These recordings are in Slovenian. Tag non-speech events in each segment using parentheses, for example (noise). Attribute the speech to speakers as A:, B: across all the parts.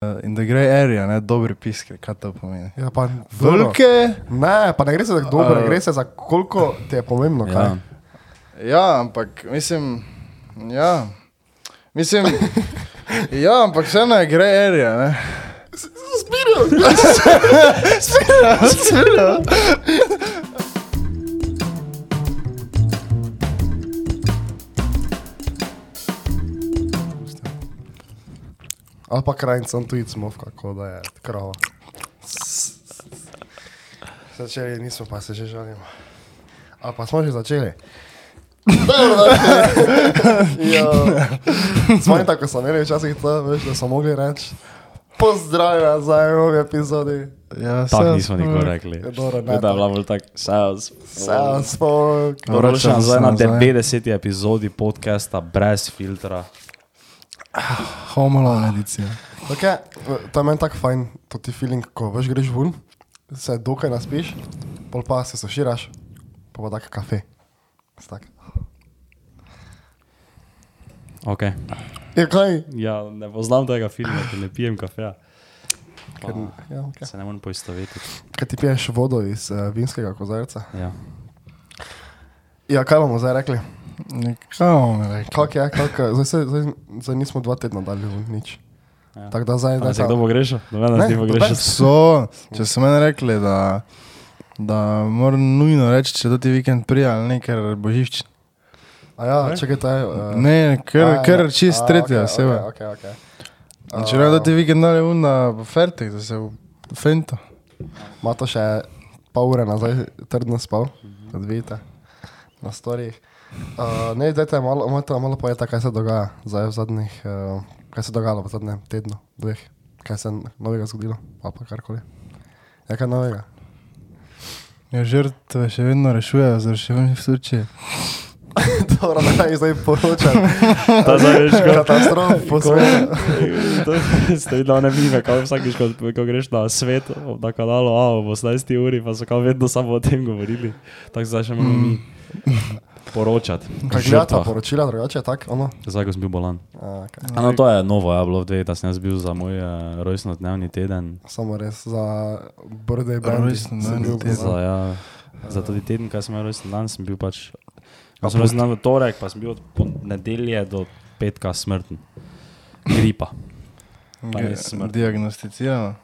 A: Uh, in the grey area, ne, dobri piske, kaj to pomeni.
B: Ja, pa.
A: Velike,
B: Ne, pa ne gre se za dobro,
A: A.
B: gre se za koliko ti je pomembno. Kaj?
C: Ja.
A: ja, ampak mislim, ja, mislim, ja, ampak vseeno je grey area, ne. Spiral, (laughs) spiral.
B: Ali pa krajncem tujci smo, kako da je krava. Začeli nismo, pa se že žalimo. Ali pa smo že začeli. (laughs) ja. Smo in tako so imeli včasih to, veš, da so mogli reči. Pozdrav nazaj v novi epizodi.
A: Ja,
C: Tako nismo
A: smo-
C: nikoli rekli.
B: Ja, dobro, ne,
C: Da je
B: tako.
C: bila bolj tak sales.
B: Sales folk.
A: Vračam se
C: nazaj na
A: nazaj.
C: 90. epizodi podcasta brez filtra.
A: Homologna edicija.
B: Okay, to je meni tako fajn, to ti feeling, ko veš greš ven, se dokaj naspiš, pol pa se soširaš, pa pa tak kafe. Tak.
C: Okay.
B: Je kaj?
C: Ja, ne poznam tega filma, ker ne pijem kafeja.
B: Ker, ja, okay.
C: Se ne morem poistovetiti.
B: Kaj ti piješ vodo iz uh, vinskega kozarca?
C: Ja.
B: Ja, kaj bomo zdaj rekli? Kak je, kak, zdaj, se, zdaj, zdaj nismo dva tedna dali ven, nič.
C: Ja.
B: Tako da zdaj,
C: Da se kdo bo grešil? Noben nas
B: Ne,
C: grešil.
A: So, če so meni rekli, da, da moram nujno reči, če do ti vikend prija ali ne, ker božič.
B: A ja, čakaj. Uh,
A: Ne, ker, ker čist tretja oseba.
B: Okay, okay,
A: In Če ne, da ti vikend dali unda po fertih, da se v fento.
B: Ima to še pol ure nazaj, trdno spal, kot vidite, na storjih. Uh, ne, dajte malo, malo, malo povejte, kaj se dogaja zdaj v zadnjih, uh, kaj se dogajalo v zadnjem tednu, dveh, kaj se je novega zgodilo, ali pa karkoli. Je kaj novega?
A: Ja, žrtve še vedno rešujejo z reševanjem v Turčiji.
B: Dobro, da naj zdaj poročam. (laughs)
C: Ta zdaj veš, ko-
B: Katastrof po svetu.
C: Ste videli one mime, kako vsakič, ko, ko greš na svet, na kanalu A, ob 18 uri, pa so kao vedno samo o tem govorili. Tako zdaj še moramo mi (laughs) poročati.
B: Kaj gledate poročila, drugače, tako, ono?
C: Zdaj, ko sem bil bolan.
B: A, okay.
C: A no, to je novo, ja, bilo v dveh, da sem jaz bil za moj uh, rojstnodnevni teden.
B: Samo res za band.
A: Rojstnodnevni teden.
C: Za, ja, za tudi teden, kaj sem imel rojstni dan, sem bil pač. Jaz sem rojstni dan v torek, pa sem bil od nedelje do petka smrten. Gripa.
A: Diagnosticirano.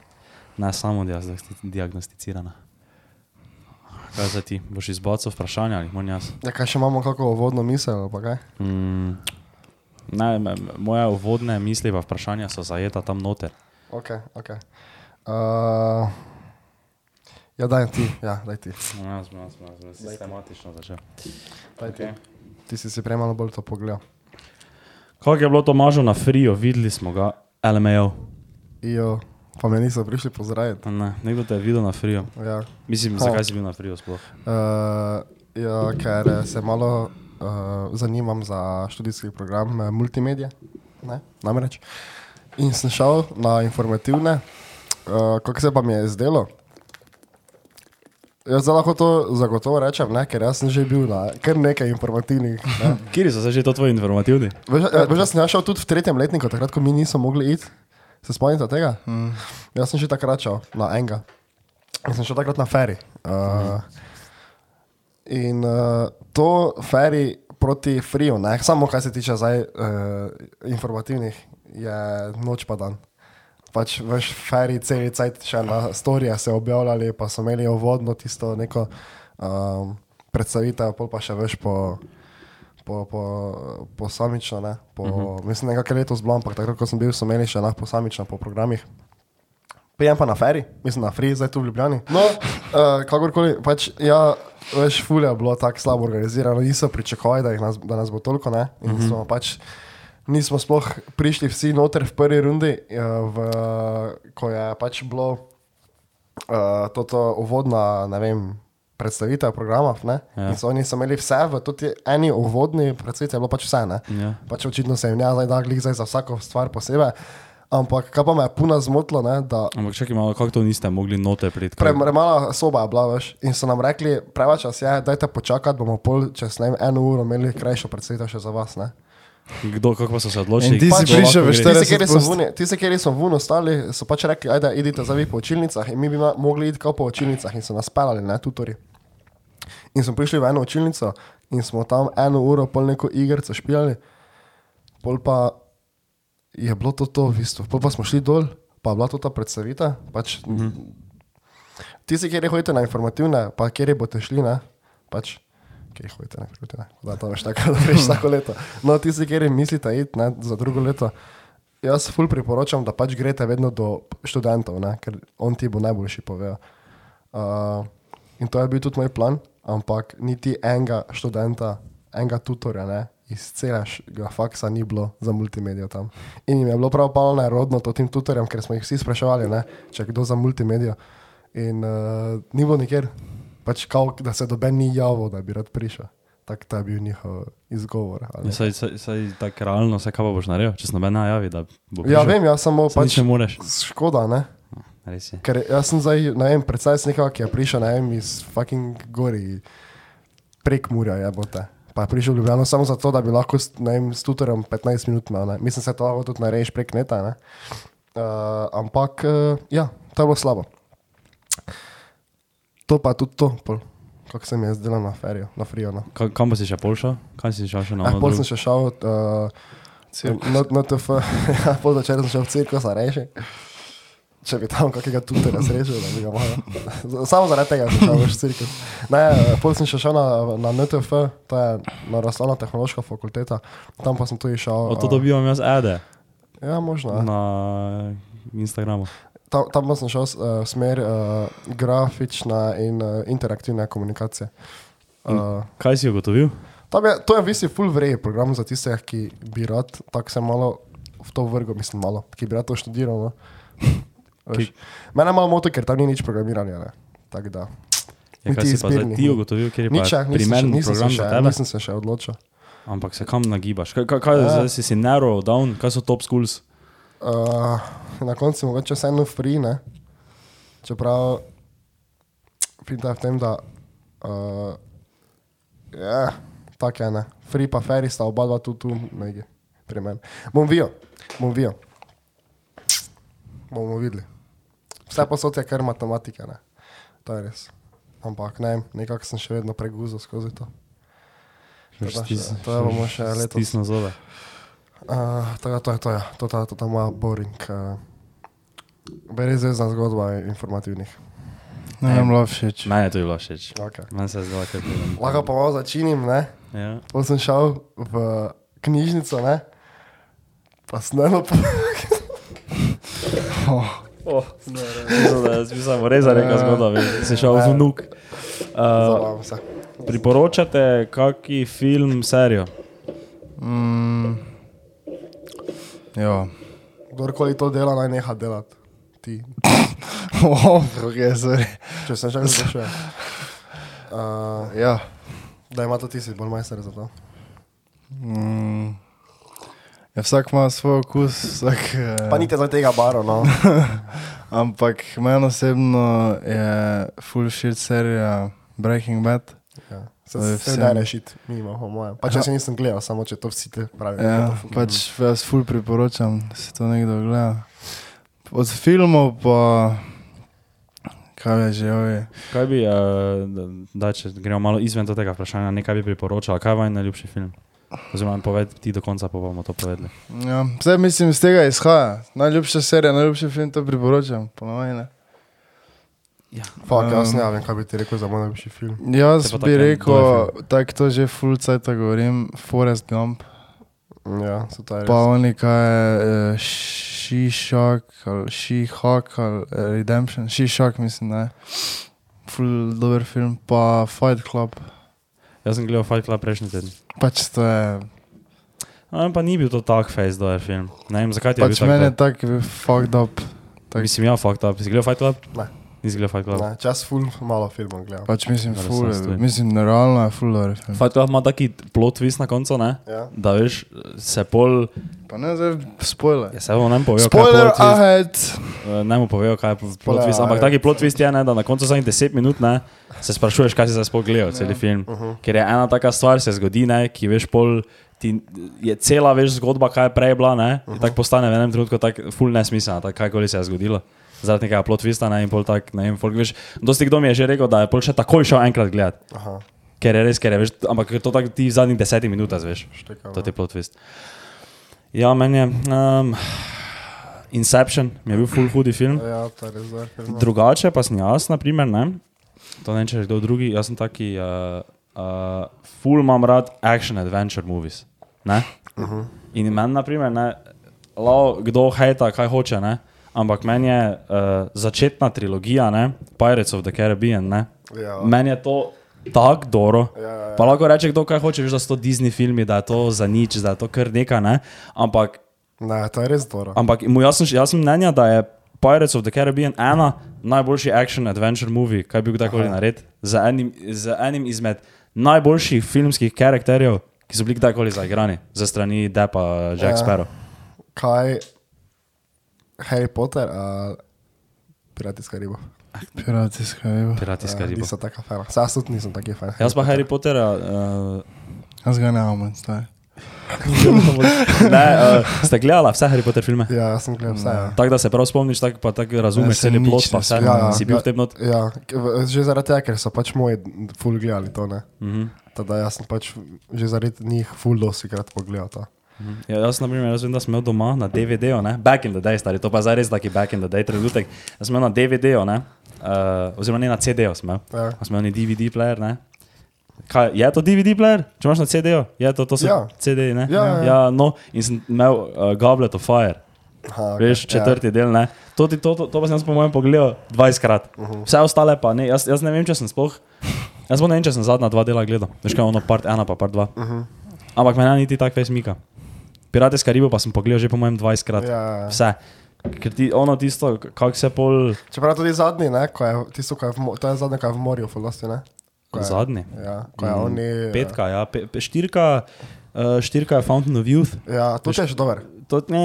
C: Ne samo diagnosti- diagnosticirana. Kaj za ti? Boš izbacal vprašanja ali moram jaz?
B: Ja, kaj še imamo kako vodno misel, pa kaj?
C: Mm, ne, moje uvodne misli pa vprašanja so zajeta tam noter.
B: Ok, ok. Uh, ja, daj ti, ja, daj ti.
C: Jaz bom, jaz bom, jaz bom sistematično začel.
B: Daj ti.
C: Okay.
B: Ti si si prej malo bolj to pogledal.
C: Kako je bilo to mažo na frio, videli smo ga, LMAO.
B: Ijo, pa me niso prišli pozdraviti.
C: Ne, nekdo te je videl na frio.
B: Ja.
C: Mislim,
B: Ha.
C: zakaj si bil na frio sploh?
B: Uh, ja, ker eh, se malo uh, zanimam za študijski program multimedije, ne, namreč. In sem šel na informativne, uh, kako se pa mi je zdelo. Jaz lahko to zagotovo rečem, ne, ker jaz sem že bil na kar nekaj informativnih. Ne. (laughs)
C: Kjer so zdaj že to tvoji informativni?
B: Veš, veš, da sem jaz šel tudi v tretjem letniku, takrat, ko mi nismo mogli iti. Se spomnite tega? Mm. Jaz sem že takrat šel na enega. Jaz sem šel takrat na ferry. Uh, in uh, to ferry proti friju, ne? samo kar se tiče zdaj uh, informativnih, je noč pa dan. Pač veš, ferry cel cajt še na storije se objavljali, pa so imeli uvodno tisto neko um, predstavitev, pol pa še veš po po, po, posamično, ne, po, uh -huh. mislim, nekaj letos bilo, ampak takrat, ko sem bil, so imeli še lahko posamično po programih. Pijem pa na feri, mislim na free, zdaj tu v Ljubljani. No, uh, kakorkoli, pač, ja, veš, fulje je bilo tako slabo organizirano, niso pričakovali, da, jih nas, da nas bo toliko, ne, in uh -huh. smo pač, nismo sploh prišli vsi noter v prvi rundi, uh, v, ko je pač bilo uh, toto uvodna, ne vem, predstavitev programov, ne,
C: Ja.
B: in so oni so imeli vse, v tudi eni uvodni predstavitvi je bilo pač vse, ne.
C: Ja.
B: Pač očitno se jim ne zdaj da glih za vsako stvar posebej. Ampak kaj pa me je puno zmotilo, ne, da
C: Ampak čakaj malo, kako to niste mogli noter priti?
B: pre, premala soba je bila, veš, in so nam rekli, preveč čas je, dajte počakati, bomo pol čez ne vem, eno uro imeli krajšo predstavitev še za vas. Ne.
C: Kdo, kako pa so se
A: In
C: odločili?
A: ti si
C: kdo
A: prišel
C: lahko
A: v
C: gre?
A: 40
B: Tisti, kjer so vuni ostali, so pač rekli, ajde, idite zdaj vi po učilnicah in mi bi mogli iti kao po učilnicah in so nas pelali, ne, tutori. In smo prišli v eno učilnico in smo tam eno uro pol neko igrico špijali, pol pa je bilo to to v bistvu. Pol pa smo šli dol, pa je bila to ta predstavitev. Pač, mm -hmm. Tisti, kjer hodite na informativne, pa kjer boste šli, ne, pač, kjer hodite na informativne, da to veš tako, da veš (laughs) vsako leto. No, tisti, kjer mislite iti ne, za drugo leto, jaz ful priporočam, da pač greste vedno do študentov, ne, ker on ti bo najboljši povedal. Uh, in to je bil tudi moj plan, ampak niti enega študenta, enega tutorja, ne, iz celega faksa ni bilo za multimedijo tam. In jim je bilo prav malo nerodno to tem tutorjem, ker smo jih vsi spraševali, ne, če kdo za multimedijo. In uh, ni bilo nikjer, pač kao, da se doben ni javil, da bi rad prišel. Tak ta je bil njihov izgovor. ali
C: Ja, Saj, saj, saj tako realno, vse kaj boš naredil, če se noben najavi, da bo
B: Ja,
C: prišel.
B: vem, jaz samo
C: Saj
B: pač
C: ne moreš.
B: škoda, ne?
C: Res je.
B: Ker jaz sem zdaj, ne vem, predstavljaj si nekoga, ki je prišel, ne vem, iz fucking gori, prek Murja, je bote. Pa je prišel v Ljubljano samo zato, da bi lahko s, ne vem, s tutorjem 15 minut imel, ne. Mislim, se to lahko tudi narediš prek neta, ne. Uh, ampak, uh, ja, to je bilo slabo. To pa je tudi to, pol, kako se mi je zdelo na ferijo, na frijo, no.
C: Ka, kam pa si še pol šel? Kam si šel še na
B: Eh,
C: ono
B: pol
C: drugo?
B: sem še šel, uh, na, na TF, (laughs) ja, pol začer sem šel v cirkus, a reši. Če bi tam kakega tutorja srečal, da bi ga malo. (laughs) Samo zaradi tega sem šel v cirkus. Ne, eh, pol sem še šel na, na NTF, to je naravna tehnološka fakulteta, tam pa sem tudi šel.
C: O, to
B: eh,
C: dobivam jaz ede
B: Ja, možno. ja.
C: na Instagramu.
B: Tam, tam pa sem šel uh, v smer uh, grafična in uh, interaktivne komunikacije. Uh,
C: Kaj si ugotovil?
B: Je, to je v bistvu full vrej program za tiste, ki bi rad tako se malo v to vrgel, mislim malo, ki bi rad to študiral. No. (laughs) Veš. Mene malo moti, ker tam ni nič programiranja. ne. Tako da.
C: Ja, kaj si pa
B: izbirnih
C: ti
B: ni.
C: ugotovil, ker je
B: Nič,
C: pa
B: ja, še,
C: primeren
B: nisem,
C: program
B: se
C: za
B: še,
C: tebe?
B: nisem se še odločil.
C: Ampak se kam nagibaš? Kaj, kaj, kaj
B: Ja.
C: zdaj si si narrow down, kaj so top schools?
B: Uh, na koncu mogoče vseeno free, ne? čeprav pinta je v tem, da uh, ja, tako je, ne. Free pa ferry sta oba dva tu, tu, nekje pri meni. Bom vijo, bom vijo. Bomo videli. Vse posod je kar matematika, ne. To je res. Ampak ne, nekako sem še vedno preguzil skozi to. To pa še- to bomo še letos.
C: Stisno zobe.
B: Uh, to, je- to je to, ja. to, to, to, to je moja boring. Uh, Beri zvezdna zgodba informativnih.
A: Ne, nam bilo všeč.
C: Meni je to bilo všeč.
B: Okay.
C: Meni se je zdelo, ker je
B: Lahko pa malo začinim, ne?
C: Ja.
B: Potem sem šel v knjižnico, ne? Pa sem eno po... (laughs)
C: Oh, Samo res je neka zgodba, si šel v nuk. Uh, priporočate kaki film, serijo?
A: Mm, ja.
B: Kdorkoli to dela, naj neha delati. Ti. (laughs)
A: Oh, okay.
B: Če sem že zašel. (laughs) Uh,
A: Ja.
B: da ima to ti si bolj majster za to.
A: Mm, ja, vsak ima svoj okus, vsak. eh,
B: Pa niti za tega baro, no. (laughs)
A: Ampak meni osebno je full shit serija Breaking Bad.
B: Ja. Se,
A: To je
B: se rešiti, mimo, po mojem. Pa če se nisem gledal, samo če to vsi te pravijo.
A: Ja, pač jaz full priporočam, da si to nekdo gleda. Od filmov pa. Kaj je že ovi?
C: Kaj bi, uh, da če gremo malo izven tega vprašanja, nekaj bi priporočal, kaj je vaš najljubši film? Oziroma, poved ti do konca, pa bomo to povedali.
A: Ja, zdaj mislim, iz tega izhaja. Najljubša serija, najljubši film, to priporočam, ponovadi ne.
B: Fak, jaz
A: Um,
B: ne vem, kaj bi ti rekel za moj najljubši film.
A: Jaz bi
C: tak
A: rekel, tako to že full cajt govorim, Forrest Gump.
B: Ja, so to je res.
A: Pa oni kaj je, She-Shock ali She-Hawk ali eh, Redemption, She-Shock mislim, ne. Full dober film, pa Fight Club.
C: Jaz sem gledal Fight Club prejšnji teden.
A: Pač to je,
C: No, pa ni bil to tak face dober film. Ne vem, zakaj ti je
A: pač
C: bil
A: meni je
C: tak.
A: tak fucked up.
C: tak. Mislim, ja, fucked up. Si gledal Fight Club?
B: Ne.
C: Nisi gledal Fight Club?
B: Ne, čas full malo filmov gledam.
A: Pač mislim,
C: stoji.
A: mislim, realno je full dober film.
C: Fight Club ima taki plot twist na koncu, ne?
B: Ja.
C: Da veš, se pol...
A: Pa ne zdaj spoiler.
C: Ja, se bo nam povedal,
A: Spoiler
C: kaj je plot twist.
A: ahead!
C: Eh, Ne mu povejo, kaj je plot twist, ampak taki plot twist je, ne, da na koncu zadnjih 10 minut ne, se sprašuješ, kaj si zdaj sploh gledal, cel film.
B: Uh -huh.
C: Ker je ena taka stvar se zgodi, ne, ki veš pol ti je cela veš zgodba, kaj je prej bila, ne? In tako postane v enem trenutku tako ful nesmiselna, tako kajkoli se je zgodilo. Zaradi nekega plot twista, ne, in pol tak, ne vem, folk, veš, dosti kdo mi je že rekel, da je pol še takoj šel enkrat gledat.
B: Aha,
C: Ker je res, ker je, veš, ampak to tako ti v zadnjih desetih minutah, veš.
B: štekam.
C: To je plot twist. Ja, meni je um, Inception, mi je bil full hudi film.
B: Ja, to je res dober film.
C: Drugače pa sem jaz, na primer, ne, to ne vem, če je kdo drugi, jaz sem taki, uh, uh, full imam rad action adventure movies. Ne? Uh -huh. In meni, na primer, ne, lao, kdo hejta, kaj hoče, ne, ampak meni je uh, začetna trilogija, ne, Pirates of the Caribbean, ne,
B: Ja.
C: meni je to tako dobro.
B: Ja, ja, ja.
C: Pa lahko reče kdo, kaj hoče, veš, da so to Disney filmi, da je to za nič, da je to kar nekaj, ne, ampak
B: Ne, to je res dobro.
C: Ampak jaz sem, jaz sem mnenja, da je Pirates of the Caribbean ena najboljši action adventure movie, kaj bi kdajkoli naredil. Z enim, z enim izmed najboljših filmskih karakterjev, ki so bili kdajkoli zaigrani, za strani Deppa, Jack
B: Ja.
C: Sparrow.
B: Kaj Harry Potter ali Pirati iz Karibov?
A: Piratijska riba.
C: Piratijska
B: Ja,
C: riba.
B: Nisem taka fan. Jaz tudi nisem taki fan.
C: Jaz pa Harry Pottera. Uh,
A: Jaz ga ne imam, stari. (laughs) (laughs)
C: ne, uh, ste gledali vse Harry Potter filme?
B: Ja, sem gledal vse. Ja.
C: Tako da se prav spomniš, tako pa tako razumeš cel plot, pa vse.
A: spomnim.
B: Ja,
C: Si bil
B: ja,
C: v tem not?
B: Ja, že zaradi tega, ker so pač moji ful gledali to. Ne?
C: Mhm.
B: Tada jaz sem pač že zaradi njih ful dosti krat pogledal to.
C: Ja, jaz, na primer, vem, da sem imel doma na DVD-ju, ne? back in the day, stari, to pa zdaj res taki back in the day trenutek. Jaz sem imel na DVD-ju, ne? uh, oziroma ne na CD-ju, sem imel.
B: Ja.
C: Sem imel DVD player, ne? Kaj, je to DVD player? Če imaš na CD-ju, je to, to so
B: Ja.
C: CD, ne?
B: Ja, ja, ja.
C: ja, no, in sem imel uh, Goblet of Fire.
B: Aha,
C: Veš, četrti ja. del, ne? To, ti- to, to, to pa sem jaz po mojem pogledal 20 krat. Uh -huh. Vse ostale pa ne, jaz, jaz ne vem, če sem sploh. Jaz ne vem, če sem zadnja dva dela gledal. Veš kaj, ono part ena pa part dva. Uh -huh. Ampak meni niti tako več mika. Pirate z Karibo pa sem pogledal že po mojem 20 krat.
B: Ja, ja.
C: Vse. Ker ti ono tisto, kako se pol
B: Čeprav tudi zadnji, ne, ko je, tisto, ko je v, to je zadnji, ko je v morju, fulosti, ne? Ko je-
C: zadnji.
B: Ja, ko je oni...
C: Petka, ja, pe, pe, štirka, uh, štirka je Fountain of Youth.
B: Ja, to je še dober.
C: To, ne,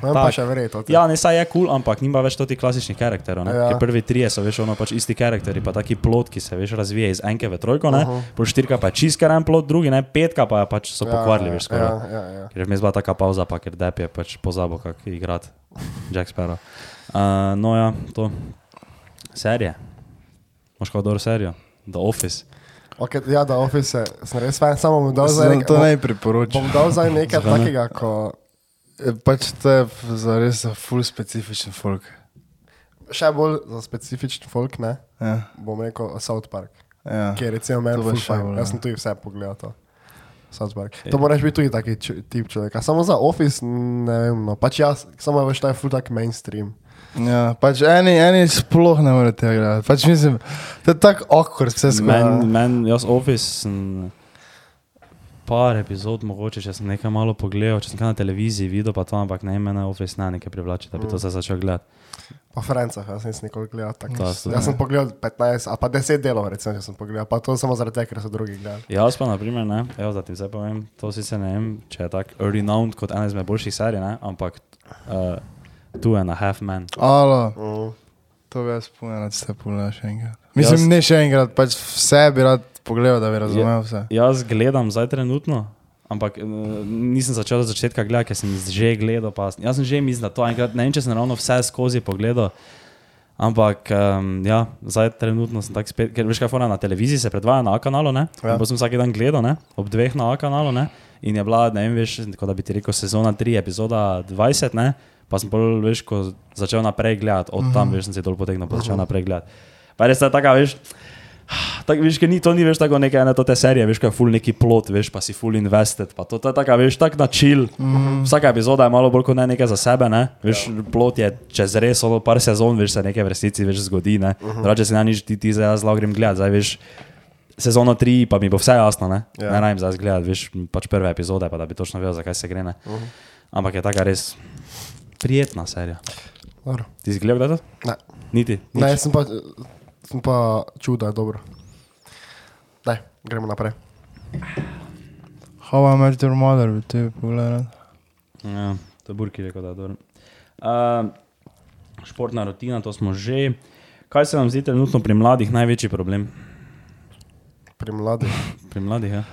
B: Ne vem pa še verjeti.
C: Ja, ne, saj je kul, cool, ampak nima več toti klasičnih karakterov.
B: Ja.
C: Ja. Ker prvi trije so veš, ono pač isti karakteri, pa taki plot, ki se veš razvija iz enke v trojko, ne, uh -huh. pol štirka pa je čist karen plot, drugi ne, petka pa pač so pokvarili, veš, skoraj.
B: Ja, ja, ja.
C: Ker je vmes bila taka pauza, pa ker Depp je pač pozabil, kako igrati Jack Sparrow. Uh, no ja, to. Serije. Moš kako dobro serijo? The Office.
B: Okay, ja, da office je, sem res fan, samo bom dal zdaj
A: to naj priporočam.
B: Bom dal zdaj nekaj takega, ko
A: Pač to je za res za full specifičen folk.
B: še bolj za specifičen folk, ne,
A: Ja,
B: bom rekel South Park,
A: ja.
B: ki je recimo meni
A: To še bolj,
B: Jaz
A: ja.
B: sem tudi vse pogledal to. South Park. To moraš biti tudi taki č- tip človeka. Samo za office, ne vem, no. Pač jaz, samo veš, to je full tak mainstream.
A: ja pač eni, eni sploh ne morejo tega gledati. Pač mislim, to je tako awkward vse skupaj.
C: Meni, men, jaz Office sem par epizod, mogoče, če sem nekaj malo pogledal, če sem kaj na televiziji videl, pa to, ampak ne, mene Office ne nekaj privlači, da bi to zdaj začel gledati.
B: Pa Francah, jaz nisem nikoli gledal tako.
C: So-
B: Jaz sem pogledal 15 ali pa 10 delov, recimo, če sem pogledal, pa to samo zaradi tega, ker so drugi gledali.
C: Jaz pa, na primer, ne, evo, da ti zdaj povem, to sicer ne vem, če je tako renowned kot ena izmed boljših serij, ne, ampak uh, Two and a Half Men.
A: Alo,
B: Mm.
A: to bi jaz povedal, da ste pogledali še enkrat. Mislim,
C: Jaz-
A: ne še enkrat, pač vse bi rad pogledal, da bi razumel vse.
C: Jaz gledam zdaj trenutno, ampak uh, nisem začel od začetka gledati, ker sem že gledal. Pa, jaz sem že mislil, da to enkrat, ne vem, če sem ravno vse skozi pogledal. Ampak um, ja, zdaj trenutno sem tako spet, ker veš, kaj fora na televiziji se predvaja na A kanalu, ne?
B: Ja.
C: Ja. Pa sem vsak dan gledal, ne? Ob dveh na A kanalu, ne? In je bila, ne vem, veš, kot da bi ti rekel, sezona 3, epizoda 20, ne? Pa sem bolj, veš, ko začel naprej gledati, od tam, veš, sem se dol potegnil, pa začel naprej gledati. Pa res je taka, veš, Tak, veš, ni, to ni več tako neka ena te serije, veš, kaj je full neki plot, veš, pa si full invested, pa to, to je taka, veš, tak na chill. Mm -hmm. Vsaka epizoda je malo bolj kot ne nekaj za sebe, ne, veš, ja. plot je čez res, ono par sezon, veš, se nekaj v resnici več zgodi, ne. Uh -huh. Drugače se na nič ti, ti zdaj jaz lahko grem gledat, zdaj veš, sezono 3 pa mi bo vse jasno, ne.
B: Ja.
C: Ja. Ne rajem zdaj gledati, veš, pač prve epizode, pa da bi točno vedel, zakaj se gre, ne. Uh -huh. Ampak je taka res prijetna serija.
B: Dobro.
C: Ti si gledal kdaj to?
B: Ne,
C: Niti.
B: ne
C: Nič?
B: sem pa, sem pa čutil, da je dobro. Daj, gremo naprej.
A: How I Met Your Mother, bi ti pogledal.
C: Ja, to je Burki rekel, da je dobro. Uh, športna rutina, to smo že. Kaj se vam zdi trenutno pri mladih največji problem?
B: Pri mladih.
C: Pri mladih, ja.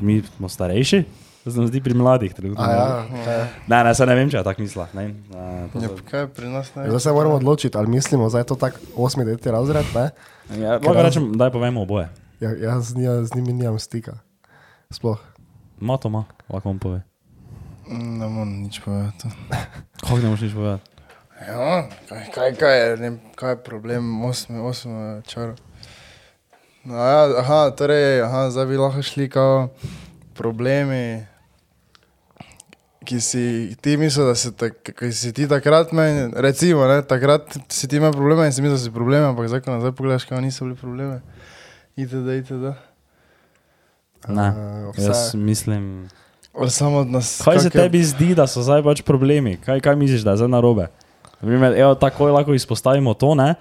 C: Mi smo starejši, To se mi zdi pri mladih trenutno.
B: Ja, ja.
C: Ne, ne, se ne vem, če je tako mislila. Ne, ne, to
A: Ja, kaj pri nas ne?
B: Zdaj se moramo odločiti, ali mislimo, da je to tak 8. deveti razred, ne?
C: Ja, lahko rečem, daj povemo oboje.
B: Ja, jaz z, njima, z njimi nimam stika. Sploh.
C: Ma to ma, lahko vam pove.
A: Ne morem nič povedati. (laughs)
C: Kako ne moreš nič povedati?
A: Ja, kaj, kaj, kaj, je, ne, kaj je problem, osmi, osmi čar. No, ja, aha, torej, aha, zdaj bi lahko šli kao problemi, ki si ti misliš, da si, tak, ki si ti takrat meni, recimo, ne, takrat si ti imel probleme in si mislil, da si probleme, ampak zdaj, ko nazaj pogledaš, kao niso bili probleme. Itd., itd.
C: Ne,
B: Uh, vse-
C: jaz mislim.
A: Ali samo od nas.
C: Kaj se
A: kak je-
C: tebi zdi, da so zdaj pač problemi? Kaj, kaj misliš, da je zdaj narobe? Primer, evo, takoj lahko izpostavimo to, ne?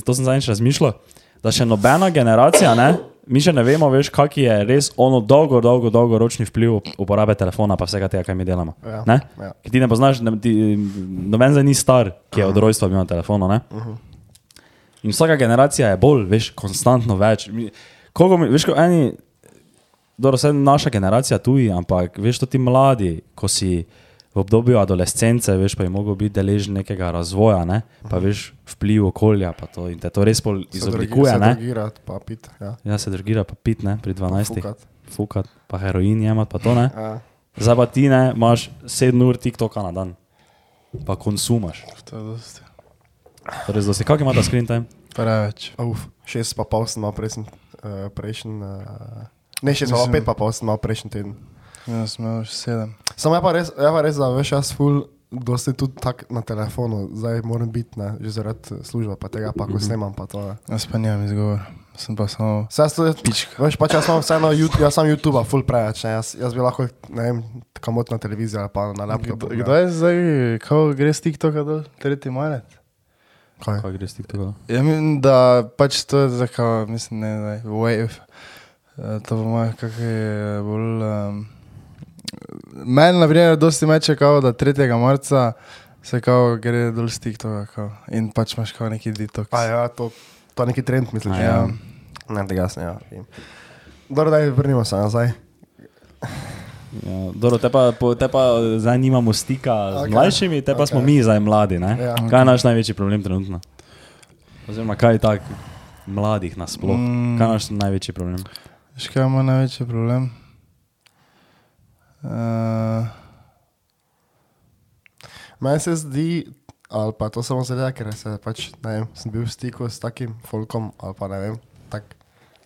C: to sem zadnjič razmišljal, da še nobena generacija, ne? Mi še ne vemo, veš, kak je res ono dolgo, dolgo, dolgoročni vpliv uporabe telefona, pa vsega tega, kaj mi delamo.
B: Ja,
C: Ne?
B: ja.
C: Ki ti ne poznaš, ne, ti, noben zdaj ni star, ki je od rojstva bil na telefonu. Ne? In vsaka generacija je bolj, veš, konstantno več. Mi, koliko mi, veš, ko eni, dobro, vse naša generacija tuji, ampak veš, to ti mladi, ko si v obdobju adolescence, veš, pa je mogel biti deležen nekega razvoja, ne? pa veš, vpliv okolja, pa to in te to res
B: Se
C: izoblikuje,
B: se
C: ne?
B: drogirati, pa pit. Ja.
C: Ja, se drogira, pa pit, ne, pri 12.
B: fukat.
C: Fukat, pa heroin jemat, pa to ne.
B: Ja.
C: Zdaj pa ti ne, imaš 7 ur TikToka na dan, pa konsumaš.
A: To je dosti.
C: To je res dosti. Kak ima ta screen time?
A: Preveč.
B: Uf, šest pa pol sem imel prejšnji. Uh, prejšnji uh, ne, šest pa pol,
A: Mislim-
B: pet pa pol sem imel prejšnji teden.
A: Jaz sem imel že sedem.
B: Samo je pa res, je pa res da veš, jaz ful, dosti tudi tak na telefonu, zdaj moram biti, ne, že zaradi službe, pa tega pa ko snemam, pa to je.
A: Jaz pa nimam izgovor. Sem pa samo
B: to je,
A: pička.
B: veš, pač jaz imam vseeno, YouTube, jaz sem YouTube, full preveč, ne, jaz, jaz bi lahko, ne vem, kamot na televizijo ali pa na laptopu.
A: Kdo- Kdaj je zdaj, kako gre z TikToka dol, tretji marec?
B: Kaj?
C: Kaj greš TikToka?
A: Ja, mislim, da pač to je zdaj, kao, mislim, ne, ne, wave. Eh, To po mojem, kak je bolj... Um, meni, na primer, dosti meče, kao, da 3. marca se kao gre dol z TikToka, kao, in pač imaš kao neki detox.
B: A ja, to, to je neki trend, mislim.
C: A ja.
A: Ja.
B: Ne, tega jaz ne, ja. Dobro, daj, vrnimo se nazaj.
C: Ja, dobro, te pa, po- te pa zdaj nimamo stika z
B: Okej.
C: mlajšimi, te pa smo
B: Okej.
C: mi zdaj mladi. Ne?
B: Ja.
C: Kaj je naš največji problem trenutno? Oziroma, kaj je tak mladih nasploh?
A: Mm.
C: Kaj je naš največji problem?
A: Veš, kaj je moj največji problem? Uh,
B: Meni se zdi, ali pa to samo zato, ker se pač, ne vem, sem bil v stiku s takim folkom, ali pa ne vem, tak,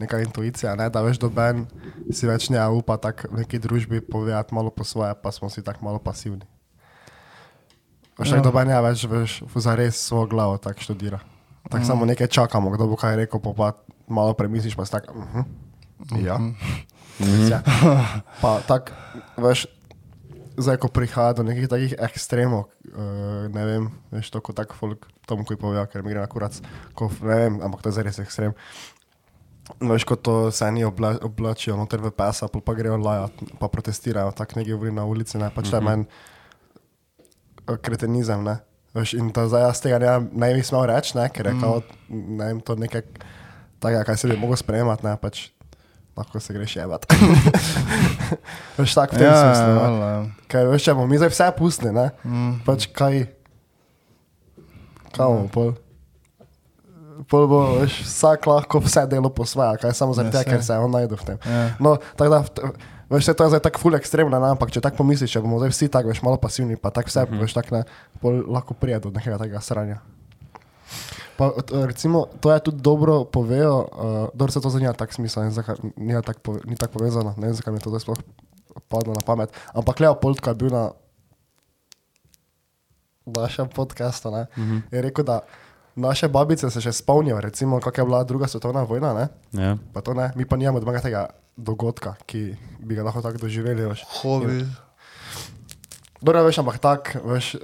B: neka intuicija, ne, da veš, doben si več ne upa tako v neki družbi povedati malo po svoje, pa smo si tako malo pasivni. Veš,
A: Ja.
B: doben je več, veš, za res svojo glavo tako študira. Tako mm. samo nekaj čakamo, kdo bo kaj rekel, pa, pa malo premisliš, pa si tako, uh -huh. ja. (laughs) ja. (laughs) Pa tako, veš, zdaj, ko prihaja do nekih takih ekstremov, uh, ne vem, veš, to kot tak folk, tomu, ki povejo, ker mi gre na kurac, ko, ne vem, ampak to je zares ekstrem. Veš, ko to se eni obla, oblačijo noter v pesa, pol pa grejo lajat, pa protestirajo, tako nekje govori na ulici, ne, pač mm -hmm. meni eh, kretenizem, ne. Veš, in to zdaj jaz tega ne, ne bi smel reči, ne, ker je mm. kao, ne vem, to nekaj takega, kaj se bi mogel sprejemati, ne, pač lahko se greš jebat. (laughs) veš, tako v tem
A: ja,
B: smislu.
A: valjda, ja.
B: Ker veš, če bomo mi zdaj vse pustili, ne?
A: Mm.
B: Pač kaj, kaj bomo pol. Pol bo veš, vsak lahko vse delo po svoje, kaj samo zaradi
A: Ja,
B: tega, ker se on najdu v tem.
A: Ja.
B: No, tako da, veš, to je zdaj tako ful ekstremno, ne? ampak če tako pomisliš, če bomo zdaj vsi tako, veš, malo pasivni, pa tako vse, uh -huh. veš, tako ne, pol lahko prije do nekega takega sranja. Pa, recimo, to je tudi dobro povejo, uh, dobro se to zanima tak smisel, ne, vem, zakaj, ni tako pove, ni tak povezano, ne vem, zakaj mi je to zdaj sploh padlo na pamet. Ampak Leopold, ko je bil na našem podkastu, ne, uh -huh. je rekel, da naše babice se še spomnijo, recimo, kako je bila druga svetovna vojna, ne,
C: Ja.
B: pa to ne, mi pa nimamo doma tega dogodka, ki bi ga lahko tako doživeli. Veš.
A: Hobi.
B: Dobro, veš, ampak tak, veš,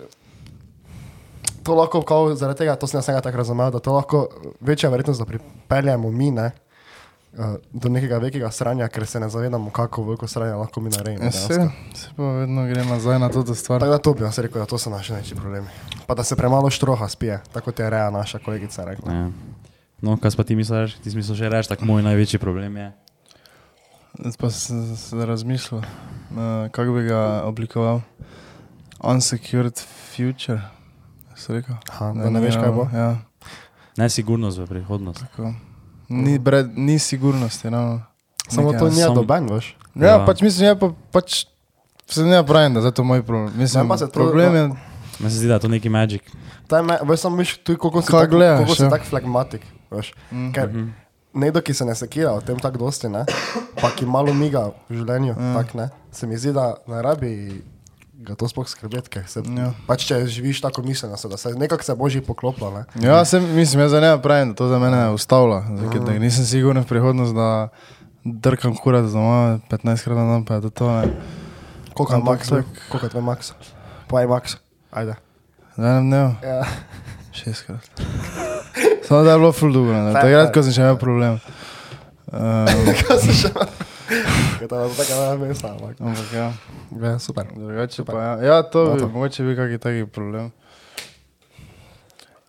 B: to lahko, kao, zaradi tega, to sem jaz tako razumel, da to lahko večja verjetnost, da pripeljemo mi, ne, eh, do nekega velikega sranja, ker se ne zavedamo, kako veliko sranja lahko mi naredimo.
A: Ja, se, se pa vedno gre nazaj na to stvar.
B: Tako da to bi jaz rekel, da to so naši največji problemi. Pa da se premalo štroha spije, tako kot je Reja naša kolegica rekla.
C: Ja. No, kaj pa ti misliš, ti misliš že reči, tako moj največji problem je.
A: Zdaj pa sem se razmišljal, uh, kako bi ga oblikoval. Unsecured future.
B: Aha, da ne veš, kaj bo.
A: Ja,
C: Nesigurnost v prihodnost.
A: tako. Ni, bred, ni sigurnosti. No.
B: Samo
A: Nekaj-
B: to ni
C: Sam-
B: doben, veš.
A: Ja,
C: Ja.
A: ja, pač mislim, je pa pač. Se ne pravim, da je to moj problem. Mislim,
B: Ja, pa se to-
A: problem je,
C: Meni se zdi, da je to neki magic.
B: Ta me, veš, samo veš, tu koliko si
A: Kaj
B: tak,
A: gledaš,
B: koliko si
A: ja.
B: tak flagmatik, veš.
A: Mm.
B: Ker nekdo, ki se ne sekira o tem tako dosti, ne, pa ki malo miga v življenju,
A: Ja.
B: tak, ne, se mi zdi, da ne rabi ga to sploh skrbeti, ker se,
A: Ja.
B: pač če živiš tako miselno, da se nekako se boži pokloplo, ne.
A: Ja, sem, mislim, jaz za ne pravim, da to za mene ustavlja. Zdaj, da nisem siguren v prihodnost, da drkam kurat doma 15 krat na dan, pa je to to. Ne.
B: Koliko je
A: tak-
B: koliko je tvoj max? Povej max, ajde.
A: Za enem dnevu,
B: Ja.
A: šestkrat. Samo da je bilo ful dolgo, ne.
B: Fajn,
A: takrat, ko sem še imel problem. (laughs) Um,
B: Kaj to je tako na mesta, ampak.
A: ampak ja,
B: Ja, super.
A: drugače
B: Super.
A: pa ja. Ja, to bi,
B: No,
A: mogoče bi kakšen taki problem.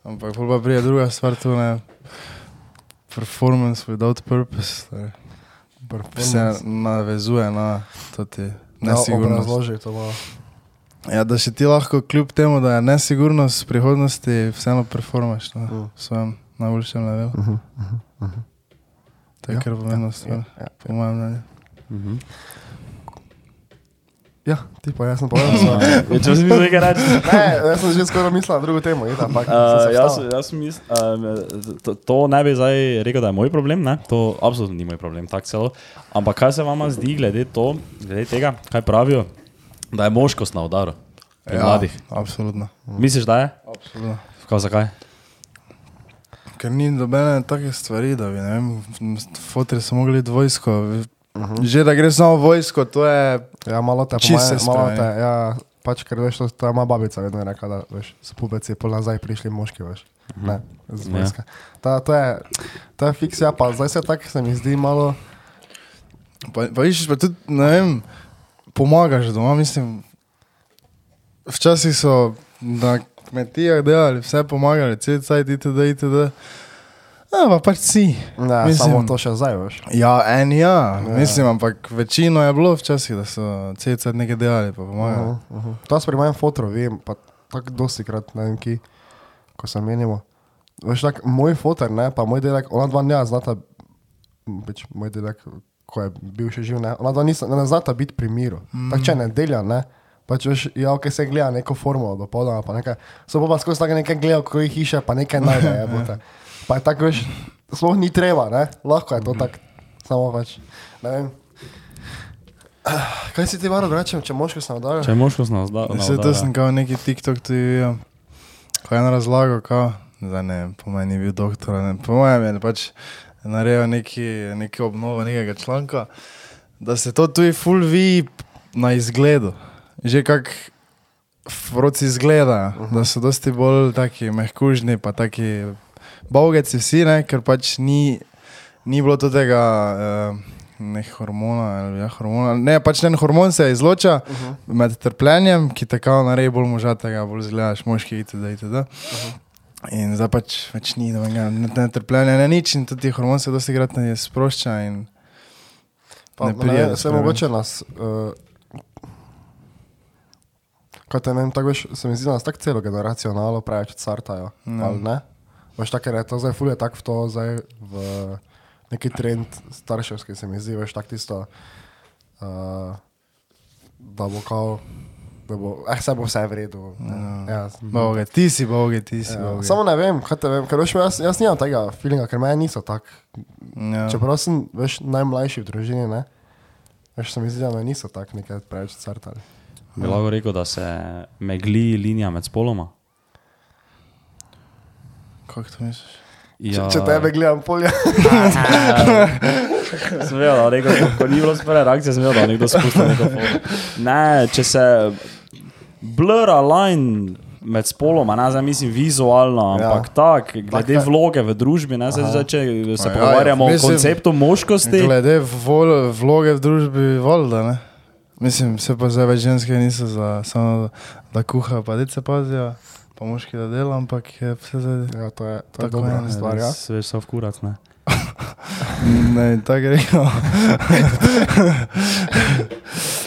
A: Ampak pol pa prije druga stvar, to ne. Performance without purpose. torej. se navezuje na to ti nesigurnost.
B: Razloži to malo.
A: Ja, da še ti lahko, kljub temu, da je nesigurnost v prihodnosti, vseeno performaš na
B: Mm.
A: svojem najboljšem levelu. To je
B: Ja,
A: kar pomembna stvar,
B: Ja,
A: po mojem mnenju.
C: Mhm.
B: ja, ti pa jaz sem povedal (laughs) svoje.
C: Ja, če si nekaj reči. (laughs)
B: Ne, jaz sem že skoraj mislil na drugo temo, id, ampak sem
C: Uh, jaz, jaz mislim, uh, to, to ne bi zdaj rekel, da je moj problem, ne? to absolutno ni moj problem, tako celo. Ampak kaj se vam zdi glede, to, glede tega, kaj pravijo, da je moškost na udaru pri ja. mladih?
A: absolutno.
C: Misliš, da je?
A: absolutno.
C: Kaj, zakaj?
A: Ker ni dobene take stvari, da bi, ne vem, fotri so mogli iti vojsko. Že da gre samo vojsko, to je
B: Ja, malo te, po
A: Čisto
B: moje-
A: se
B: malo te, ja, pač ker veš, to, to je moja babica vedno rekla, da veš, so pubeci pol nazaj prišli moški, veš. Ne, z
C: Ja.
B: vojske. Ta, to je, to je fiksija, pa zdaj se tako se mi zdi malo,
A: Pa, pa viš, pa tudi, ne vem, pomagaš doma, mislim. Včasih so na kmetijah delali, vse pomagali, cel cajt, itd., itd. Ja, pa pač si.
B: ne,
A: Mislim-
B: samo to še zdaj, veš.
A: Ja, en ja,
B: Ja.
A: ja. mislim, ampak večino je bilo včasih, da so cajt nekaj delali, pa pomagali.
B: Uh -huh, uh -huh. To jaz pri mojem fotru vem, pa tako dosti krat, ne vem ki, ko se menimo. Veš, tak, moj fotor, ne, pa moj delek, ona dva ne znata, več moj delek, ko je bil še živ, ne, ona dva nista, ne znata biti pri miru. Mm. Tako če nedelja, ne, pač veš, ja, ok, se gleda neko formo do pola, pa nekaj, so pa, pa skozi tako nekaj gledal, ko jih hiše, pa nekaj najde, je bote. Pa je tako, veš, sploh ni treba, ne, lahko je to tako, samo pač, ne vem. Kaj si ti varo rečem, če moško se nadajo?
C: Če je moškost na udaru?
A: Vse to sem kao neki TikTok tudi videl, ko je en razlagal, kao, zdaj ne vem, po meni ni bil doktor, ne, po mojem je pač naredil neki, neki obnovo nekega članka, da se to tudi full vi na izgledu, že kak froci izgledajo, uh -huh. da so dosti bolj taki mehkužni, pa taki bogeci vsi, ne, ker pač ni, ni bilo to tega. Uh, Ne hormona, ali ja, hormona. Ne, pač ten hormon se izloča uh -huh. med trpljenjem, ki te kao naredi bolj možatega, bolj zgledaš moški itd. itd. Uh -huh. In zdaj pač več ni nobenega ne, ne trpljenja, ne nič in tudi hormon se dosti krat ne sprošča
B: Pa,
A: ne
B: ne,
A: pride do
B: ne, se
A: sprememb.
B: mogoče nas. Uh, Kaj te vem, tako veš, se mi zdi, da nas tako celo generacijo nalo preveč cartajo.
A: No.
B: Ali ne? Veš, tako je to zdaj fulje tako v to, zdaj v neki trend starševski se mi zdi, veš, tako tisto, uh, da bo kao, da bo, eh, se bo vse v redu. No. Ja,
A: boge, ti si boge, ti si
B: ja.
A: boge.
B: Samo ne vem, kaj te vem, ker veš, jaz, jaz nimam tega feelinga, ker meni niso tako.
A: Ja.
B: Čeprav sem veš, najmlajši v družini, ne? Veš, se mi zdi, da me niso tako nekaj preveč crtali.
C: Bi lahko rekel, da se megli linija med spoloma?
A: Kako to misliš?
B: Ja. Če, če tebe gledam polja. (laughs)
C: Sem vedel, da nekdo, ko, ni bilo sprve reakcije, sem vedel, da nekdo spusti neko foto. Ne, če se blura line med spoloma, ne zdaj mislim vizualno, ampak ja. tako, glede
B: Tak,
C: vloge v družbi, ne zdaj, zdaj če se
A: Ja, ja,
C: pogovarjamo o konceptu moškosti.
A: Glede vol, vloge v družbi, voda, ne? Mislim, se pa zdaj več ženske niso za samo, da kuhajo, pa dece pazijo, pa moški da dela, ampak je vse zdaj.
B: Ja, to je, to je
A: Tako
B: dobra
A: je,
B: stvar. Ja.
C: Veš, so v kurac, ne. (laughs)
A: Ne, tako rekel. (laughs)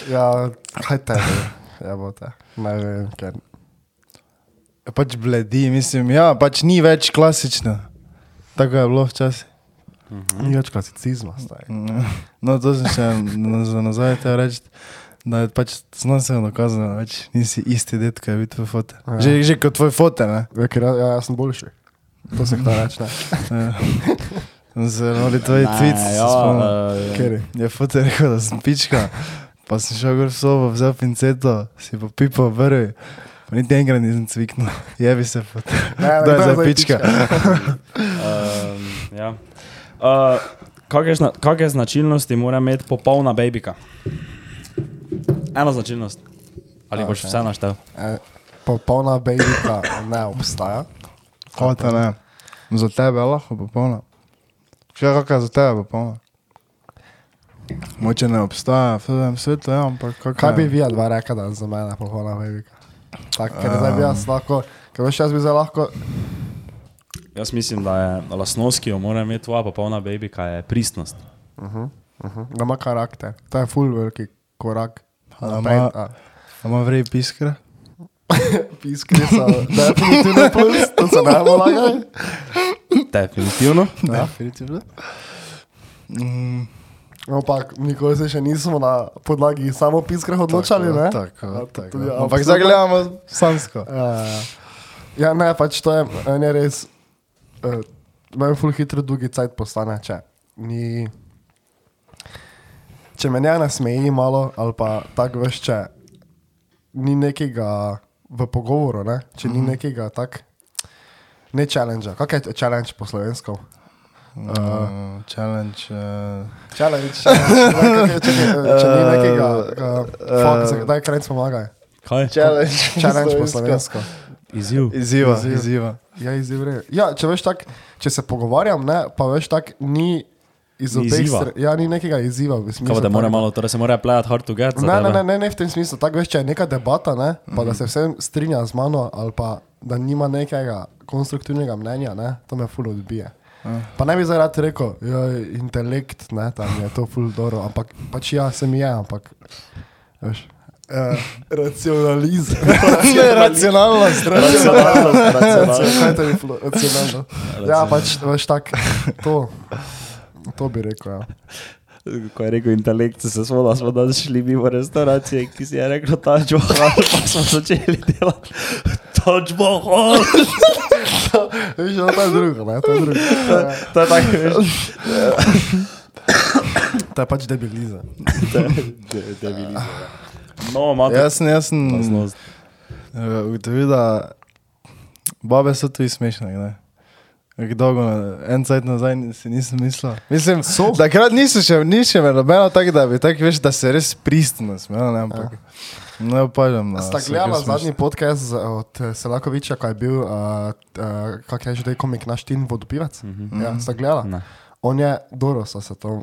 B: Ja, kaj tebe, ja bo te. Ne vem, ker.
A: Pač bledi, mislim, ja, pač ni več klasično. Tako je bilo včasih.
B: Ni več klasicizma, zdaj.
A: No, to sem še na- za nazaj te reči, da je pač znanstveno dokazano, da več nisi isti det, kaj je bil tvoj fote.
B: Ja.
A: Že, že kot tvoj fote, ne?
B: Ja, ker ja, ja, jaz sem boljši. To se kdo reče, ne.
A: Ja. (laughs) Sem se ali tvoji
C: Ne,
A: tweets
C: ja,
A: spomnil.
C: eh,
B: Ker je.
A: Fote rekel, da sem pička, pa sem šel gor v sobo, vzel pinceto, si pa pipo vrvi. Pa niti enkrat nisem cviknil, (laughs) jebi se fote. Da (laughs) je za pička.
C: Um, ja. uh, kakšne, zna, kakšne značilnosti mora imeti popolna babika? Eno značilnost. Ali boš
B: Okay.
C: vse naštel?
B: Eh, Popolna bejlika ne obstaja.
A: Fote ne. Za tebe je lahko popolna. Še kakšna za tebe je popolna. Moče ne obstaja v tem svetu, ja, ampak kakšna
B: Kaj bi vi dva rekla, da je za mene popolna bejlika? Tak, ker zdaj bi jaz lahko, ker veš, jaz bi zdaj lahko,
C: Jaz mislim, da je lasnost, ki jo mora imeti tvoja popolna babika, je pristnost.
B: uh -huh, da ima karakter. To je full veliki korak.
A: Da
B: naprej,
A: ima-
B: a.
A: A ima vrej piskra? (laughs)
B: Piskri so definitivno plus, to se ne bomo lagali.
C: Definitivno.
A: Ja, definitivno. Mm,
B: Ampak nikoli se še nismo na podlagi samo piskrah odločali,
A: tako,
B: ne?
A: Tako,
B: Ja,
A: tako.
B: tudi
A: Ampak zdaj gledamo sansko.
B: Ja, ja, ja. ja, ne, pač to je, en je res, uh, meni ful hitro drugi cajt postane, če ni, če me ne nasmeji malo, ali pa tako veš, če ni nekega v pogovoru, ne? če ni nekega tak, ne challenge, kak je challenge po slovensko?
A: Uh, challenge. Uh,
B: Challenge, challenge, (laughs) čakaj, eh, če ni nekega, uh, fuck, zakaj- daj krajc pomagaj.
C: Kaj?
A: challenge.
B: Challenge po slovensko.
C: Izziv.
A: Izziva,
B: Izziv.
A: izziva.
B: Ja, izziv. Ja, če veš tak, če se pogovarjam, ne, pa veš tak, ni iz obeh strani. Ja, ni nekega izziva. smislu
C: Kaj, da mora malo, torej se mora playati hard to get. za
B: Ne, ne,
C: tebe?
B: ne, ne, ne v tem smislu. Tako veš, če je neka debata, ne, pa da se vsem strinja z mano, ali pa da nima nekega konstruktivnega mnenja, ne, to me ful odbije. Pa ne bi zdaj rad rekel, ja, intelekt, ne, tam je to ful dobro, ampak pač ja, se mi je, ampak veš. Uh, (laughs) racionalizem. (laughs)
A: Ne, racionalnost.
B: Racionalnost. (laughs) Kaj to je ful racionalno? Ja, pač veš tak, to, to bi rekel, ja.
C: Ko je rekel intelekt, se smo da smo danes šli mimo restauracije, ki si je rekel Taj Mahal, pa smo začeli delati Taj Mahal.
B: Veš, no, to je drugo, ne, to je drugo. To je-
C: To je tako, veš.
B: To je pač debilizem.
C: No, malo.
A: Jaz sem, jaz sem eh, ugotovil, da babe so tudi smešne. Ne? Dolgo, na- en cajt nazaj si nisem mislil. Mislim,
B: So.
A: takrat niso še, ni še nobeno tako, da bi tako veš, da se res pristno smelo, ne, ampak ne opažam. da
B: Sta gledala zadnji podcast od eh, Selakoviča, ko je bil, uh, uh, kak je že taj komik naš Tin Vodopivac?
A: Mhm.
B: Ja, sta gledala?
C: Ne.
B: On je, dobro so se to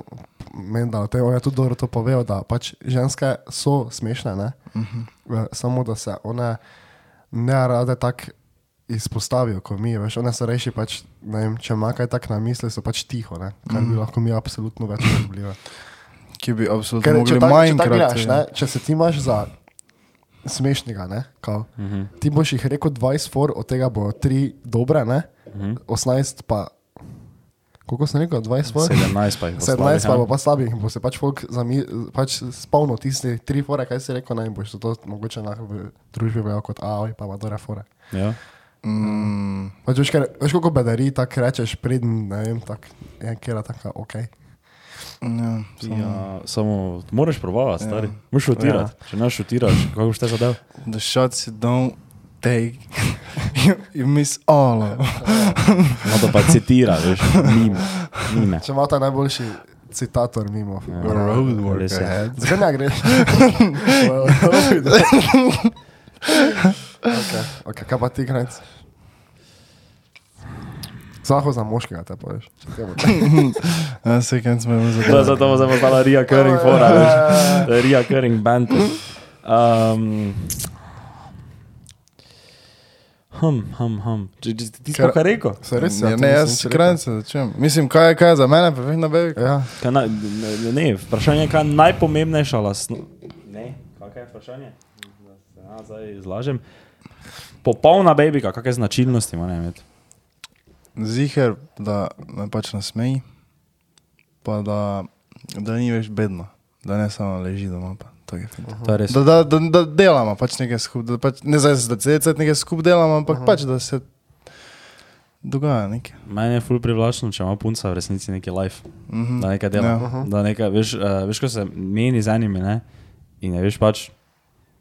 B: menili, on je tudi dobro to povedal, da pač ženske so smešne, ne?
A: Mhm.
B: -huh. samo da se one ne rade tako izpostavijo, kot mi, veš, one so reši pač, ne vem, če ima kaj tak na misli, so pač tiho, ne? kar
A: Mhm.
B: bi lahko mi absolutno več dobili.
A: Ki bi absolutno
B: Ker če
A: mogli
B: tako če tak gledaš, ne,
A: ja.
B: če se ti imaš za smešnega, ne, kao,
C: Uh -huh.
B: ti boš jih rekel 20 for, od tega bo 3 dobre, ne,
C: Uh -huh.
B: 18 pa, koliko sem rekel, 20 for?
C: 17 pa jih bo
B: 17
C: slabih,
B: pa
C: ja.
B: bo pa slabih bo se pač folk zami, pač spomnil tisti tri fore, kaj si rekel, in boš to mogoče v družbi veljal kot AOI, pa ima dobre fore.
C: Ja.
A: Mm,
B: Pač veš, ker, veš koliko bedari tako rečeš, preden, ne vem, tak, je kera taka, ok.
A: ja, samo,
C: Ja, samo moraš probavati, stari. Moš šutirati. Če ne šutiraš, kako boš te zadev?
A: The shots you don't take, you, (laughs) you miss all of them.
C: No, da pa citira, veš, mime. mime.
B: Če ima ta najboljši citator mimo.
C: Ja.
A: Road
C: je.
A: ahead.
B: Zakaj ne greš? okay, okay, kaj pa ti greš? Zaho za moškega te poveš. to.
A: Ja, se kaj smo imeli
C: To
A: za
C: zato bo se postala reoccurring (laughs) fora, veš. To je reoccurring band. (laughs) Um, Hm, hm, hm. Če, ti to kar rekel?
B: Se res,
A: Ja,
B: ja,
A: ne, jaz krajce začnem. Mislim, kaj je, kaj je za mene, perfektna bebika.
B: Ja,
C: Kaj naj, ne, ne, vprašanje je, kaj je najpomembnejša lastnost. Ne, kakšno je vprašanje? Da se ja, zdaj izlažem. Popolna babika, kakšne značilnosti ima ne imeti?
A: Ziher, da me pač nasmeji, pa da, da ni več bedna, da ne samo leži doma. Pa. To je
C: res.
A: Da, da, da, da delamo pač nekaj skupaj, da pač, ne zdaj, da se nekaj skupaj delamo, ampak pač, da se dogaja nekaj.
C: Meni je ful privlačno, če ima punca v resnici neki life,
A: Mhm.
C: da nekaj dela.
A: Ja.
C: Da nekaj, veš, uh, veš, ko se meni z enimi, ne? In je, veš, pač,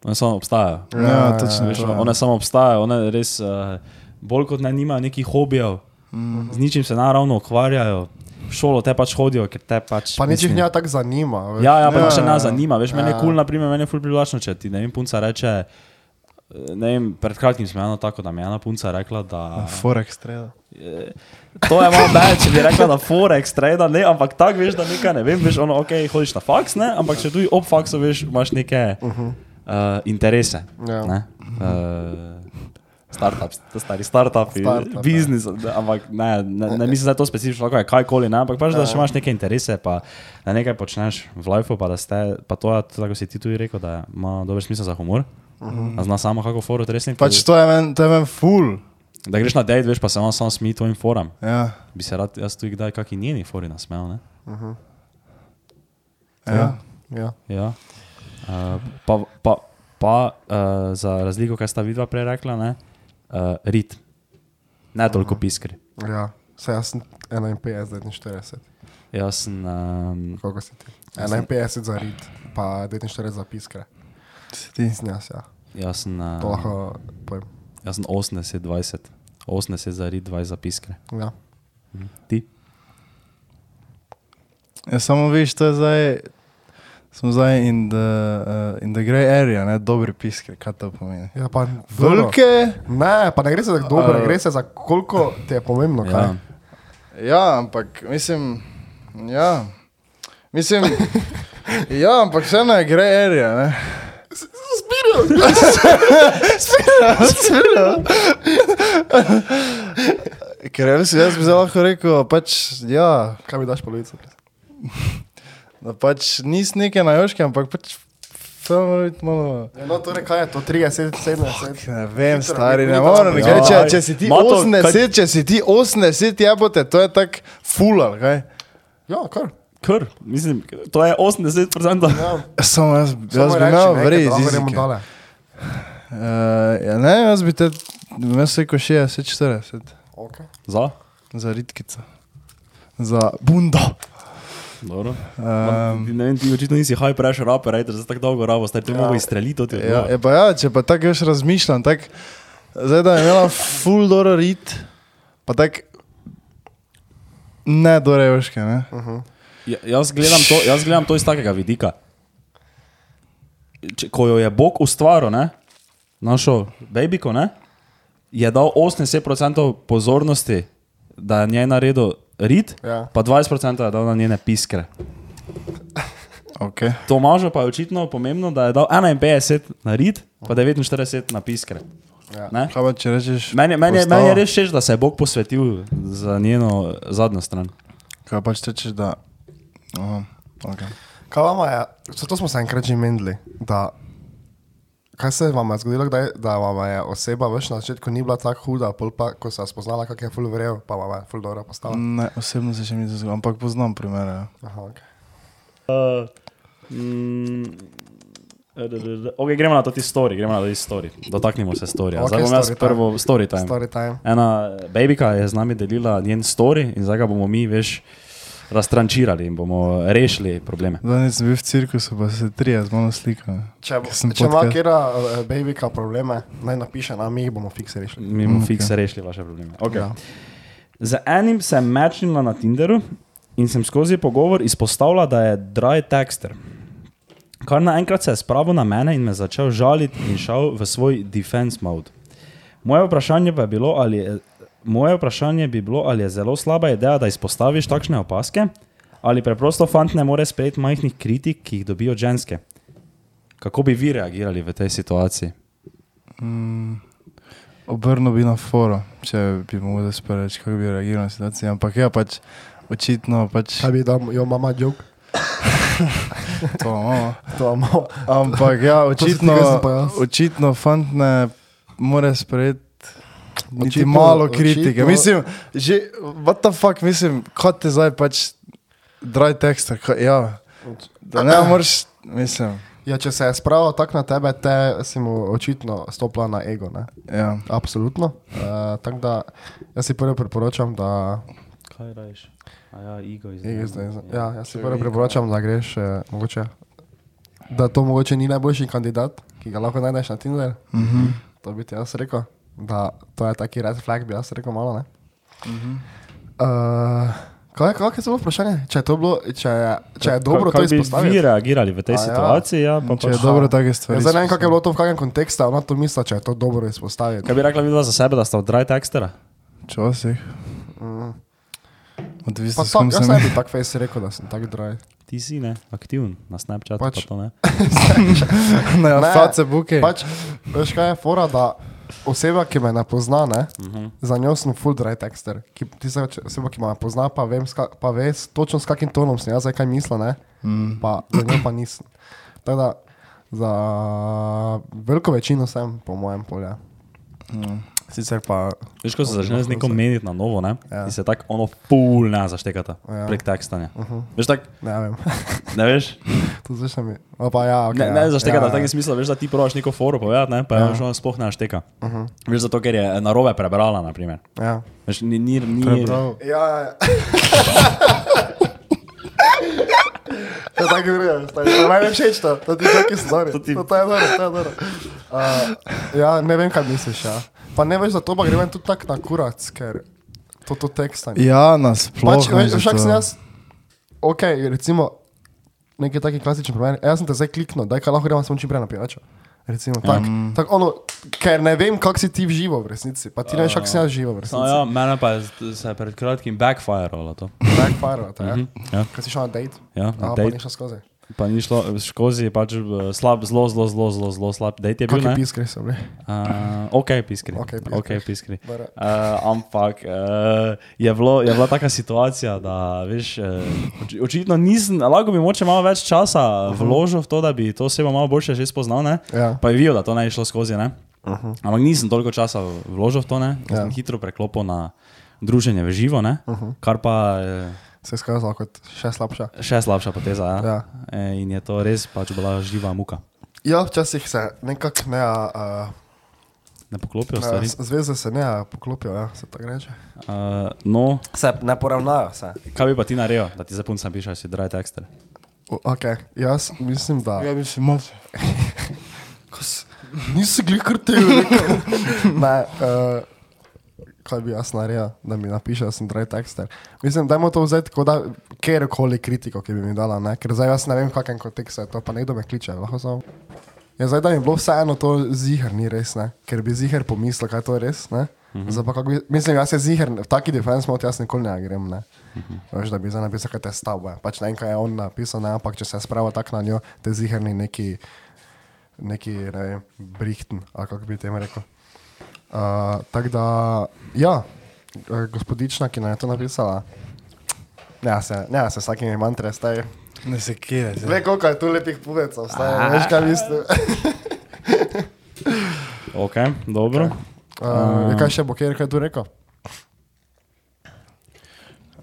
C: one samo obstajajo.
A: Ja, točno
C: Veš,
A: to. ja.
C: one samo obstajajo, one res uh, bolj kot ne nimajo nekih hobijev,
A: Mhm.
C: z ničim se naravno ukvarjajo, v šolo te pač hodijo, ker te pač.
B: pa nič jih ne tako zanima. veš.
C: Ja, ja, pa
A: Ja,
C: ja, še
A: ja.
C: nas zanima. Veš, meni je
B: Ja.
C: kul, cool, naprimer, meni je ful privlačno, če ti, ne vem, punca reče, eh, ne vem, pred kratkim smo eno tako, da mi je ena punca rekla, da...
A: Forex trade.
C: To je malo več, če bi rekla, da forex trade, ne, ampak tako veš, da nekaj ne vem, veš, ono, ok, hodiš na faks, ne, ampak če tudi ob faksu, veš, imaš neke uh -huh. uh, interese.
B: Ja.
C: Ne, uh, Startups, to stari startupi,
B: Startup, ja.
C: biznis, ampak ne, ne, ne mislim, da je to specifično, lahko je kajkoli, ne, ampak pač, da
B: Ja.
C: še imaš neke interese, pa da nekaj počneš v lifeu, pa da ste, pa to je, tako si ti tudi rekel, da ima dober smisel za humor, uh -huh. zna samo kako foru tresni.
A: Pač to je meni, to je meni ful.
C: Da greš na dejt, veš, pa se on samo smiji tvojim foram.
A: Ja,
C: Bi se rad, jaz tudi kdaj kakšni njeni fori nasmejal, ne?
A: ja.
B: Ja.
C: Ja. Uh, pa pa, pa uh, za razliko, kaj sta vidva prej rekla, ne? Uh, rit. Ne toliko piskri.
B: ja. Se jaz sem 51, 49.
C: Jaz sem, um,
B: Koliko si ti? 51 za rit, pa 49 za piskre.
A: Si ti.
B: Sem jaz, ja.
C: jaz sem,
B: To
C: uh,
B: lahko povem.
C: jaz sem 80, 20. 80 za rit, 20 za piskre.
B: Ja.
C: Ti?
A: Ja, samo veš, to je zdaj, smo zdaj in the, uh, in the grey area, ne, dobri piske, kaj to pomeni.
B: Ja, pa.
A: Velike,
B: Ne, pa ne gre se za dobro,
A: Uh,
B: gre se za koliko ti je pomembno. Kaj?
C: Ja.
A: ja, ampak mislim, ja, mislim, (laughs) ja, ampak vseeno je grey area, ne. Spirajo, spirajo. (laughs) Ker jaz, jaz bi zdaj lahko rekel, pač, ja,
B: Kaj mi daš polovico?
A: Da pač nisi neke na joške, ampak pač, to mora biti malo...
B: No, torej kaj je to? 30, 70?
A: Ne vem, stari, ne morem. Ja, če, če si ti
C: ma to,
A: 80, če si ti 80, jebote, to je tak fular, kaj?
B: Ja, kar.
C: Kar, mislim, to je 80%.
B: Ja.
A: Samo jaz,
B: Samo
A: jaz bi imel vrej
B: da lahko
A: iz
B: gremo
A: jezika.
B: dole.
A: Uh, ja, ne, jaz bi te, jaz rekel 60, 40,
B: Okay.
C: Za?
A: za ritkico. Za bundo.
C: Dobro.
A: Um,
C: Ti Ne vem, ti očitno nisi high pressure operator, zdaj tako dolgo rabo, zdaj ti
B: Ja.
C: mogo izstreliti tega.
A: ja, je pa ja, če pa tako još razmišljam, tak, zdaj da je imela full dobro rit, pa tak ne do rejoške, ne?
C: Ja, jaz, gledam to, jaz gledam to iz takega vidika. Če, ko jo je Bog ustvaril, ne, našo babiko, ne, je dal 80% pozornosti, da je njej naredil rit,
B: Ja.
C: pa 20% je dal na njene piskre.
A: Okay.
C: Tomažu pa je očitno pomembno, da je dal 51 na rit, pa 49 na piskre.
B: Ja.
A: Pa če rečeš?
C: Meni, meni,
A: postava?
C: meni je res všeč, da se je Bog posvetil za njeno zadnjo stran.
A: Kaj pač rečeš, da... Aha, okay.
B: Kaj vam je, zato smo se enkrat že menili, da kaj se vam je zgodilo, kdaj, da vam je oseba veš, na začetku ni bila tako huda, pol pa, ko se je spoznala, kak je full verjel, pa vam je full dobro postala.
A: Ne, osebno se še mi zgodilo, ampak poznam primere.
B: Aha, okay.
C: Uh, mm, ok, gremo na to ti story, gremo na to ti story. Dotaknimo se storija.
B: Ok,
C: Okay, zdaj bom jaz
B: story time.
C: prvo story time.
B: Story time.
C: Ena babika je z nami delila njen story in zdaj ga bomo mi, veš, raztrančirali in bomo rešili probleme.
A: Danes sem bil v cirkusu, pa se trije z mano slikajo.
B: Če, če ima kera uh, babika probleme, naj napiše nam, mi jih bomo fiks rešili.
C: Mi bomo
A: Mm,
C: okay. fiks
A: ok.
C: rešili vaše probleme. Okay.
B: Ja.
C: Z enim sem mečnila na Tinderu in sem skozi pogovor izpostavila, da je dry texter. Kar naenkrat se je spravil na mene in me začel žaliti in šel v svoj defense mode. Moje vprašanje pa je bilo, ali je, moje vprašanje bi bilo, ali je zelo slaba ideja, da izpostaviš takšne opaske, ali preprosto fant ne more sprejeti majhnih kritik, ki jih dobijo ženske. Kako bi vi reagirali v tej situaciji?
A: obrnil bi na foro, če bi mu zdaj sporeč, kako bi reagiral na situacijo. Ampak ja, pač očitno pač
B: Kaj bi dal, jo mama jok, (laughs)
A: to imamo.
B: to imamo.
A: Ampak ja, očitno, očitno fant ne more sprejeti niti
B: Očitno-
A: malo kritike.
B: očitno-
A: Mislim, že, what the fuck, mislim, kot te zdaj pač dry tekster, ka- ja, da ne moreš, mislim,
B: Ja, če se je spravil tako na tebe, te si mu očitno stopila na ego. Ne?
A: ja.
B: Absolutno. Uh, tako da jaz si prvi priporočam, da,
C: Kaj rajš? A ja, ego iz
B: ego zdaj, ja, jaz si prvi priporočam, da greš, eh, mogoče, da to mogoče ni najboljši kandidat, ki ga lahko najdeš na Tinderju.
A: Mhm.
B: To bi ti jaz rekel, da to je taki red flag, bi jaz rekel malo. Ne?
A: Mhm.
B: Uh, kaj, kaj je bilo vprašanje? Če je, to bilo, če je, če je dobro to
C: Kako bi vi reagirali v tej
B: A ja.
C: situaciji? Ja, pa
A: Če je
C: pač,
A: dobro take stvari.
B: Ja, zdaj ne vem, kako je bilo to v kakšnem kontekstu, a ona to misli, če je to dobro izpostaviti.
C: kaj bi rekla vidva za sebe, da sta od dry tekstera?
A: Včasih.
B: Mm.
A: Odvisno, kom
B: tak, jaz
A: sem.
B: ne bi tako face rekel, da sem tako dry.
C: Ti si ne, aktiven na Snapchatu,
B: Pač-
C: pa to ne. (laughs) (laughs)
A: Na
B: Ne,
A: Facebooku.
B: Pač, veš kaj je fora, da oseba, ki me ne pozna, ne, uh -huh. za njo sem full dry texter. Ki, tista oseba, ki me pozna, pa, vem, ska, pa ve točno s kakim tonom sem jaz, zdaj kaj mislim, ne,
A: Mm.
B: pa za njo pa nisem. Tako da za veliko večino sem, po mojem polju.
A: Mm. Sicer pa,
C: Veš, ko se začne z nekom meniti na novo, ne?
B: Ja.
C: Ja. se tako ono full ne zaštekata
B: Ja.
C: ja. prek tekstanja. Uh
B: Mhm.
C: -huh. Veš, tak,
B: Ne vem,
C: ne veš? (laughs)
B: to začne mi. O, pa ja, okay,
C: Ne,
B: ja.
C: ne zaštekata
B: ja,
C: v takem smislu, veš, da ti probaš neko foro povedati, ne? pa
B: Ja.
C: ja. ona sploh ne našteka. Uh
B: Mhm.
C: -huh. Veš, zato ker je narobe prebrala, na primer.
B: Ja.
C: Veš, ni, ni, ni,
A: prebral.
B: Ja, ja, ja. Tako gre, to je meni všeč to, to ti
C: ti-
B: to, to je dobro, to je dobro. Uh, ja, ne vem, kaj misliš, ja. Pa ne veš, za to pa grem tudi tako na kurac, ker to to tekstanje.
A: ja, nasploh.
B: Pač, veš, však sem jaz, ok, recimo, neki taki klasični primer, jaz sem te zdaj kliknil, daj kaj lahko gremo samo čim prej na pijačo. Recimo, tak,
A: Mm.
B: tak, ono, ker ne vem, kako si ti v živo v resnici, pa ti ne veš, kako sem jaz živo v resnici.
C: No, ja, mene pa je se pred kratkim backfirealo to.
B: Backfire, to je.
C: Mhm, ja,
B: Kaj si šel na date?
C: ja, na
B: Aha, pa
C: date.
B: šel skozi.
C: Pa ni šlo skozi, pač eh, slab, zelo, zelo, zelo, zelo, zelo slab date je bil. Ne?
B: piskri so bili?
C: Uh, ok, piskri.
B: Okej, piskri.
C: Okay, piskri. Uh, ampak uh, je, bilo, je bila taka situacija, da veš, uh, oči, očitno nisem, lahko bi moče malo več časa vložil v to, da bi to osebo malo bolje že spoznal, ne?
B: Ja.
C: pa je videl, da to ne je šlo skozi. Ne?
B: Uh -huh.
C: Ampak nisem toliko časa vložil v to, ne?
B: Ja.
C: sem hitro preklopil na druženje v živo, ne?
B: Uh -huh.
C: kar pa je
B: Se je skazalo kot še slabša.
C: še slabša poteza. Ja?
B: Ja.
C: E, in je to res pač bila živa muka.
B: Ja, včasih se nekako ne, uh,
C: Ne poklopijo stvari.
B: zveze se ne poklopijo, ja, se tako reče.
C: Uh, no,
B: Se ne poravnajo se.
C: kaj bi pa ti naredil, da ti za punca pišeš, si dry tekster?
B: O, Ok, jaz mislim, da.
A: Ja, si mal. (laughs)
B: Nisi glih krtil, ne, (laughs) uh, kaj bi jaz naredil, da mi napiše, da sem dry tekster. Mislim, da je to vzeti kot kjerkoli kritiko, ki bi mi dala, ne? ker zdaj jaz ne vem, v kakšnem kontekstu je to, pa nekdo me kliče, lahko samo. Ja, zdaj, da mi je bilo vseeno to zihar, ni res, ne? ker bi zihar pomislil, kaj to je res. Mm
C: Mhm.
B: -hmm. pa, bi, mislim, jaz se zihar, v taki defense mode jaz nikoli ne grem. Ne? Mm -hmm. Veš, da bi zdaj napisal, kaj te stavbe. Pač ne vem, kaj je on napisal, ne? ampak če se spravo tako na njo, te zihar ni neki, neki ne vem, brihten, ali kako bi temu rekel. Uh, tako da, ja, eh, gospodična, ki nam je to napisala, ne, se, ne, se s takimi mantre, staj.
A: Ne se kje.
B: Ve, koliko je tu lepih puvecov, staj, veš, kaj mislim. (laughs)
C: Ok, dobro.
B: Uh, kaj še bo, kjer kaj tu rekel?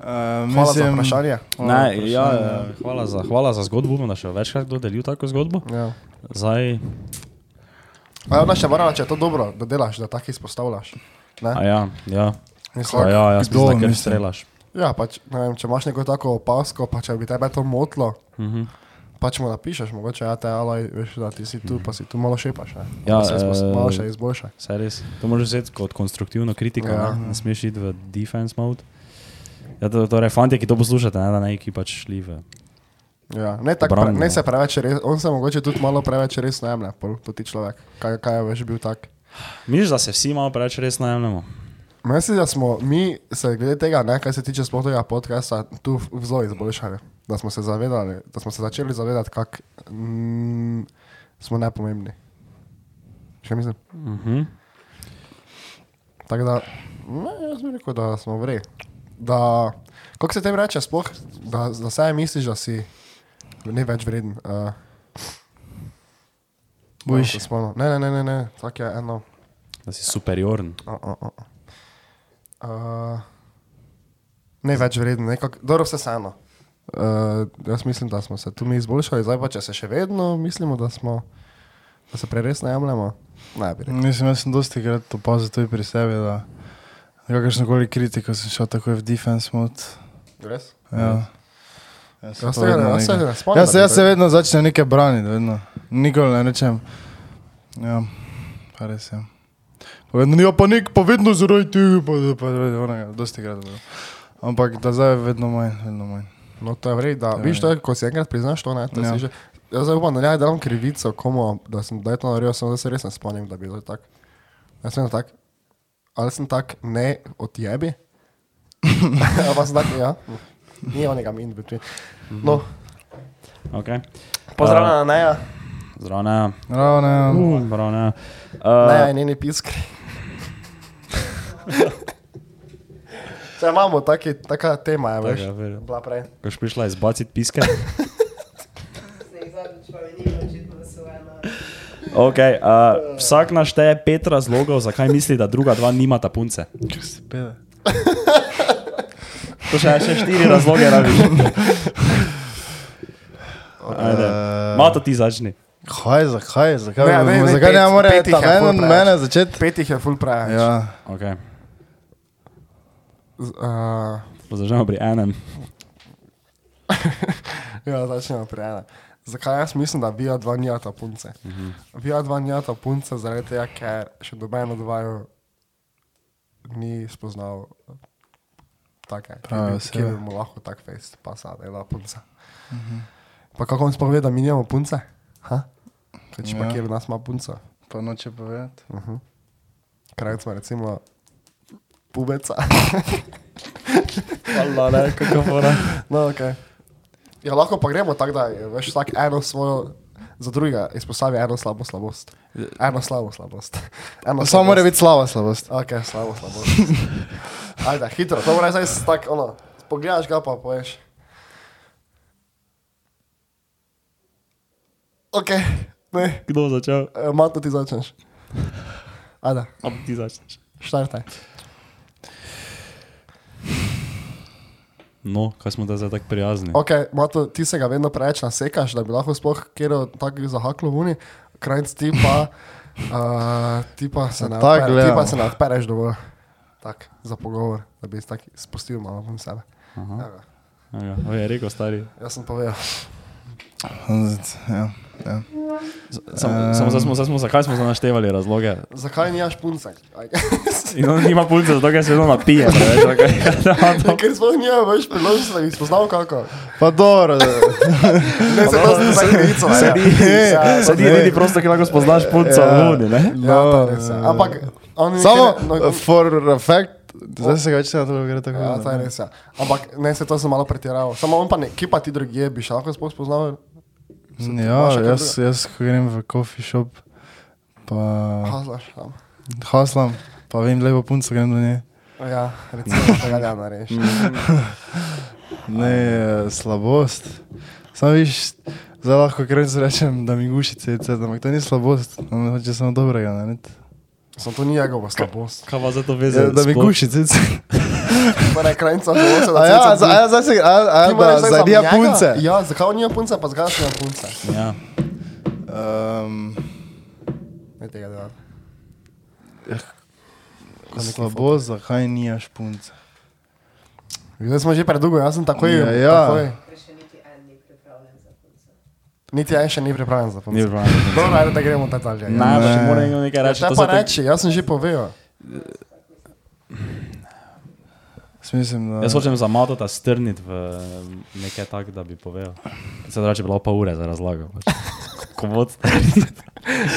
A: Uh,
B: Hvala za vprašanje.
C: Ne, ja, eh, hvala, za, hvala za zgodbo, bom da še večkrat kdo delil tako zgodbo.
B: Ja.
C: Zdaj,
B: A je ona še morala, če je to dobro, da delaš, da tako izpostavljaš. Ne?
C: a ja, ja.
B: Mislim,
C: A ja, jaz
A: Kdo,
C: mislim? strelaš.
B: ja, pač, ne vem, če imaš neko tako opasko, pa če bi tebe to motlo,
C: Mhm.
B: pač mu napišeš, mogoče ja te alaj, veš, da ti si tu, pa si tu malo šepaš. Ne?
C: Ja,
B: Pa se
C: eh,
B: malo še izboljšaj.
C: Saj res. To moraš vzeti kot konstruktivno kritiko,
B: Ja.
C: ja. ne, ne smeš iti v defense mode. Ja, to, torej, fanti, ki to poslušate, ne, da ne ki pač šli v.
B: Ja, ne, tak, pre,
C: Obrambno.
B: ne se preveč res, on se mogoče tudi malo preveč resno jemlje, pol, to ti človek. Kaj, kaj je veš bil tak?
C: Misliš, da se vsi malo preveč resno jemljemo?
B: Mislim, da smo mi se glede tega, ne, kaj se tiče sploh tega podcasta, tu zelo izboljšali. Da smo se zavedali, da smo se začeli zavedati, kako mm, smo nepomembni. Še mislim?
C: Mhm.
B: Tako da, ne, jaz bi rekel, da smo vre. Da, kako se tem reče sploh, da, da saj misliš, da si ne več vreden. Uh,
A: Bojiš.
B: Ne, ne, ne, ne, ne, tako je eno.
C: Da si superioren.
B: Uh, uh, uh. Uh, ne več vreden, nekako, dobro vse vseeno. Uh, jaz mislim, da smo se tu mi izboljšali, zdaj pa če se še vedno mislimo, da smo, da se jemljemo. Ne bi rekel.
A: Mislim, jaz sem dosti krat opazil tudi pri sebi, da kakršno koli kritiko sem šel takoj v defense mod.
B: Res?
A: Ja. Jaz se
B: Jaz
A: to
B: se,
A: vedno
B: jaz se.
A: Jaz,
B: da bi
A: jaz se vedno začnem nekaj braniti, vedno. Nikoli ne rečem. Ja, res je. Pa vedno, ja, pa nek, pa vedno zaradi tega, pa, pa onega, dosti krat. Ampak da zdaj je vedno manj, vedno manj.
B: No, to je vredno, da
A: Ja, ja.
B: to je, ko si enkrat priznaš to, ne, to
A: Ja.
B: si že. Jaz zdaj upam, da ne delam krivico komu, da sem da to naredil, samo da se res ne spomnim, da bi bilo tako. Jaz sem tak, ali sem tak ne odjebi, (laughs) (laughs) ali pa sem tak, ja, ni onega in between. No,
C: Okay.
B: pozdravljena Neja,
C: Zdravo, ne.
A: Ravno, ne.
C: Zdravo, ne.
B: Neja
C: Uh,
B: in njeni piskri. Če imamo taki, taka tema, je, veš,
C: veš.
B: bila prej.
C: ko si prišla izbaciti piske. (laughs) Okay, uh, vsak našteje pet razlogov, zakaj misli, da druga dva nimata punce.
A: Ker si pede. (laughs)
C: To še, še štiri razloge rabiš. (laughs) Ajde. Mato ti začni.
A: Kaj, zakaj, zakaj,
B: Ne, ne, ne,
A: zakaj
B: pet-
A: ne more ta
B: ful
A: mene, začeti?
B: Pet jih je full preveč.
A: Ja,
C: Okay.
B: Z- Uh,
C: Začnemo pri enem. (laughs)
B: Ja, začnemo pri enem. Zakaj jaz mislim, da vija dva nijata punce? Uh -huh. Vija dva nijata punce zaradi tega, ker še noben od vaju ni spoznal take, ki bi,
A: osebe.
B: ki bi mu lahko tak fejst pasa, da je bila punca. Uh -huh. Pa kako on sploh ve, da mi nimamo punce? Ha? Kaj če pa
A: Ja.
B: kjer od nas ima punca?
A: pa noče povedati.
B: Krajcma recimo pubeca.
C: Allah, ne, kako fora.
B: no, okay. Ja, lahko pa gremo tako, da veš, vsak eno svojo, za drugega izpostavi eno slabo slabost. Eno slabo slabost. Eno
A: Samo mora biti slava slabost.
B: Ok, slabo slabost. (laughs) Ajde, hitro, to mora zdaj tako, ono, pogledaš ga pa poveš. Ok, ne,
C: Kdo začel?
B: eh, matno ti začneš. Ajde,
C: Ob ti začneš.
B: štartaj.
C: No, kaj smo da zdaj tako prijazni?
B: Ok, Mato, ti se ga vedno preveč nasekaš, da bi lahko sploh kjer tako zahaklo v uni, krajc ti pa, uh, (laughs) ti pa se ne odpereš dovolj. Tak, za pogovor, da bi tako spustil malo ven sebe.
C: Ja, je rekel stari.
B: Jaz sem povedal.
A: Ja, ja.
C: Samo, smo, smo, zakaj smo zdaj naštevali razloge?
B: Zakaj nimaš punce? Aj, (laughs)
C: In on nima pulca, zato ker se vedno napije. okay. (laughs)
B: Ker sploh nima več priložnosti, da bi spoznal kako.
A: Pa dobro, da- (laughs)
B: Ne, se to zdaj krivico. ne.
C: Sedi,
B: Ja,
C: sedi,
A: ne.
C: vidi prosto, ki lahko spoznaš punco
A: Ja.
C: v luni, ne?
B: Ja, to res je. Ampak on
A: samo
B: no,
A: for a fact, zdaj se ga več to gre tako.
B: Ja, to je res. Ja. Ampak ne, se to sem malo pretiraval. Samo on pa ne, ki pa ti drugje bi še lahko sploh spoznal.
A: Ja, jaz, jaz ko grem v coffee shop, pa
B: Hazlaš tam.
A: haslam, pa vem, lepo punco grem do nje.
B: Ja, recimo, tega ne narediš. (laughs)
A: Ne, eh, slabost. Samo viš, zdaj lahko kar rečem, da mi gušice je cel, ampak to ni slabost, on hoče samo dobrega narediti.
B: Sem to ni njegova slabost.
C: Kaj pa za to
A: Ja,
C: veze?
A: Da mi je cel.
B: Torej, krajnica že se
A: ja, za- ja, zdaj se, a, a,
B: Ti
A: da,
B: zdaj
A: nija punce.
B: Ja, zakaj on nima punce, pa zakaj nimam punce?
C: Ja.
A: Um,
B: Ne tega dela.
A: slabost, zakaj nijaš punce?
B: Zdaj smo že predolgo, jaz sem takoj.
A: Ja, ja.
B: takoj.
D: Še niti en ni pripravljen za punce.
B: Niti en še ni pripravljen za
C: Ni
B: punce.
C: prav.
B: Dobro, ajde, da gremo ta dalje. Ja.
C: Najbolj
A: Ne.
C: še mora nekdo nekaj reči.
B: Če
C: to
B: pa
C: te-
B: reči, jaz sem že povedal.
A: Mislim, da...
C: Jaz hočem za Mato ta strniti v nekaj tak, da bi povedal. Se da če bilo pa ure za razlago. Pač. Komod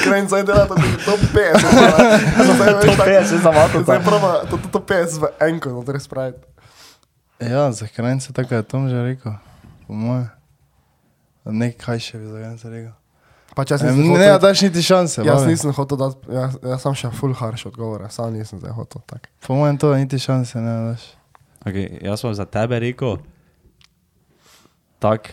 B: je delala tudi top 50. (laughs) Zdaj
C: To
B: veš, tako-
C: je še za Mato.
B: Zdaj prava, to, to, to 50 v enko, no treba spraviti.
A: Ja, za krajnice tako je Tom že rekel, po moje. Nekaj še bi za krajnice rekel.
B: Pač jaz
A: Ne,
B: nisem
A: ne
B: hotel,
A: daš niti šanse.
B: jaz
A: babe.
B: nisem hotel dati, jaz, jaz sem še full harsh odgovore, sam nisem zdaj hotel. Tak.
A: Po mojem to niti šanse ne daš.
C: Okay, jaz sem za tebe rekel, tak,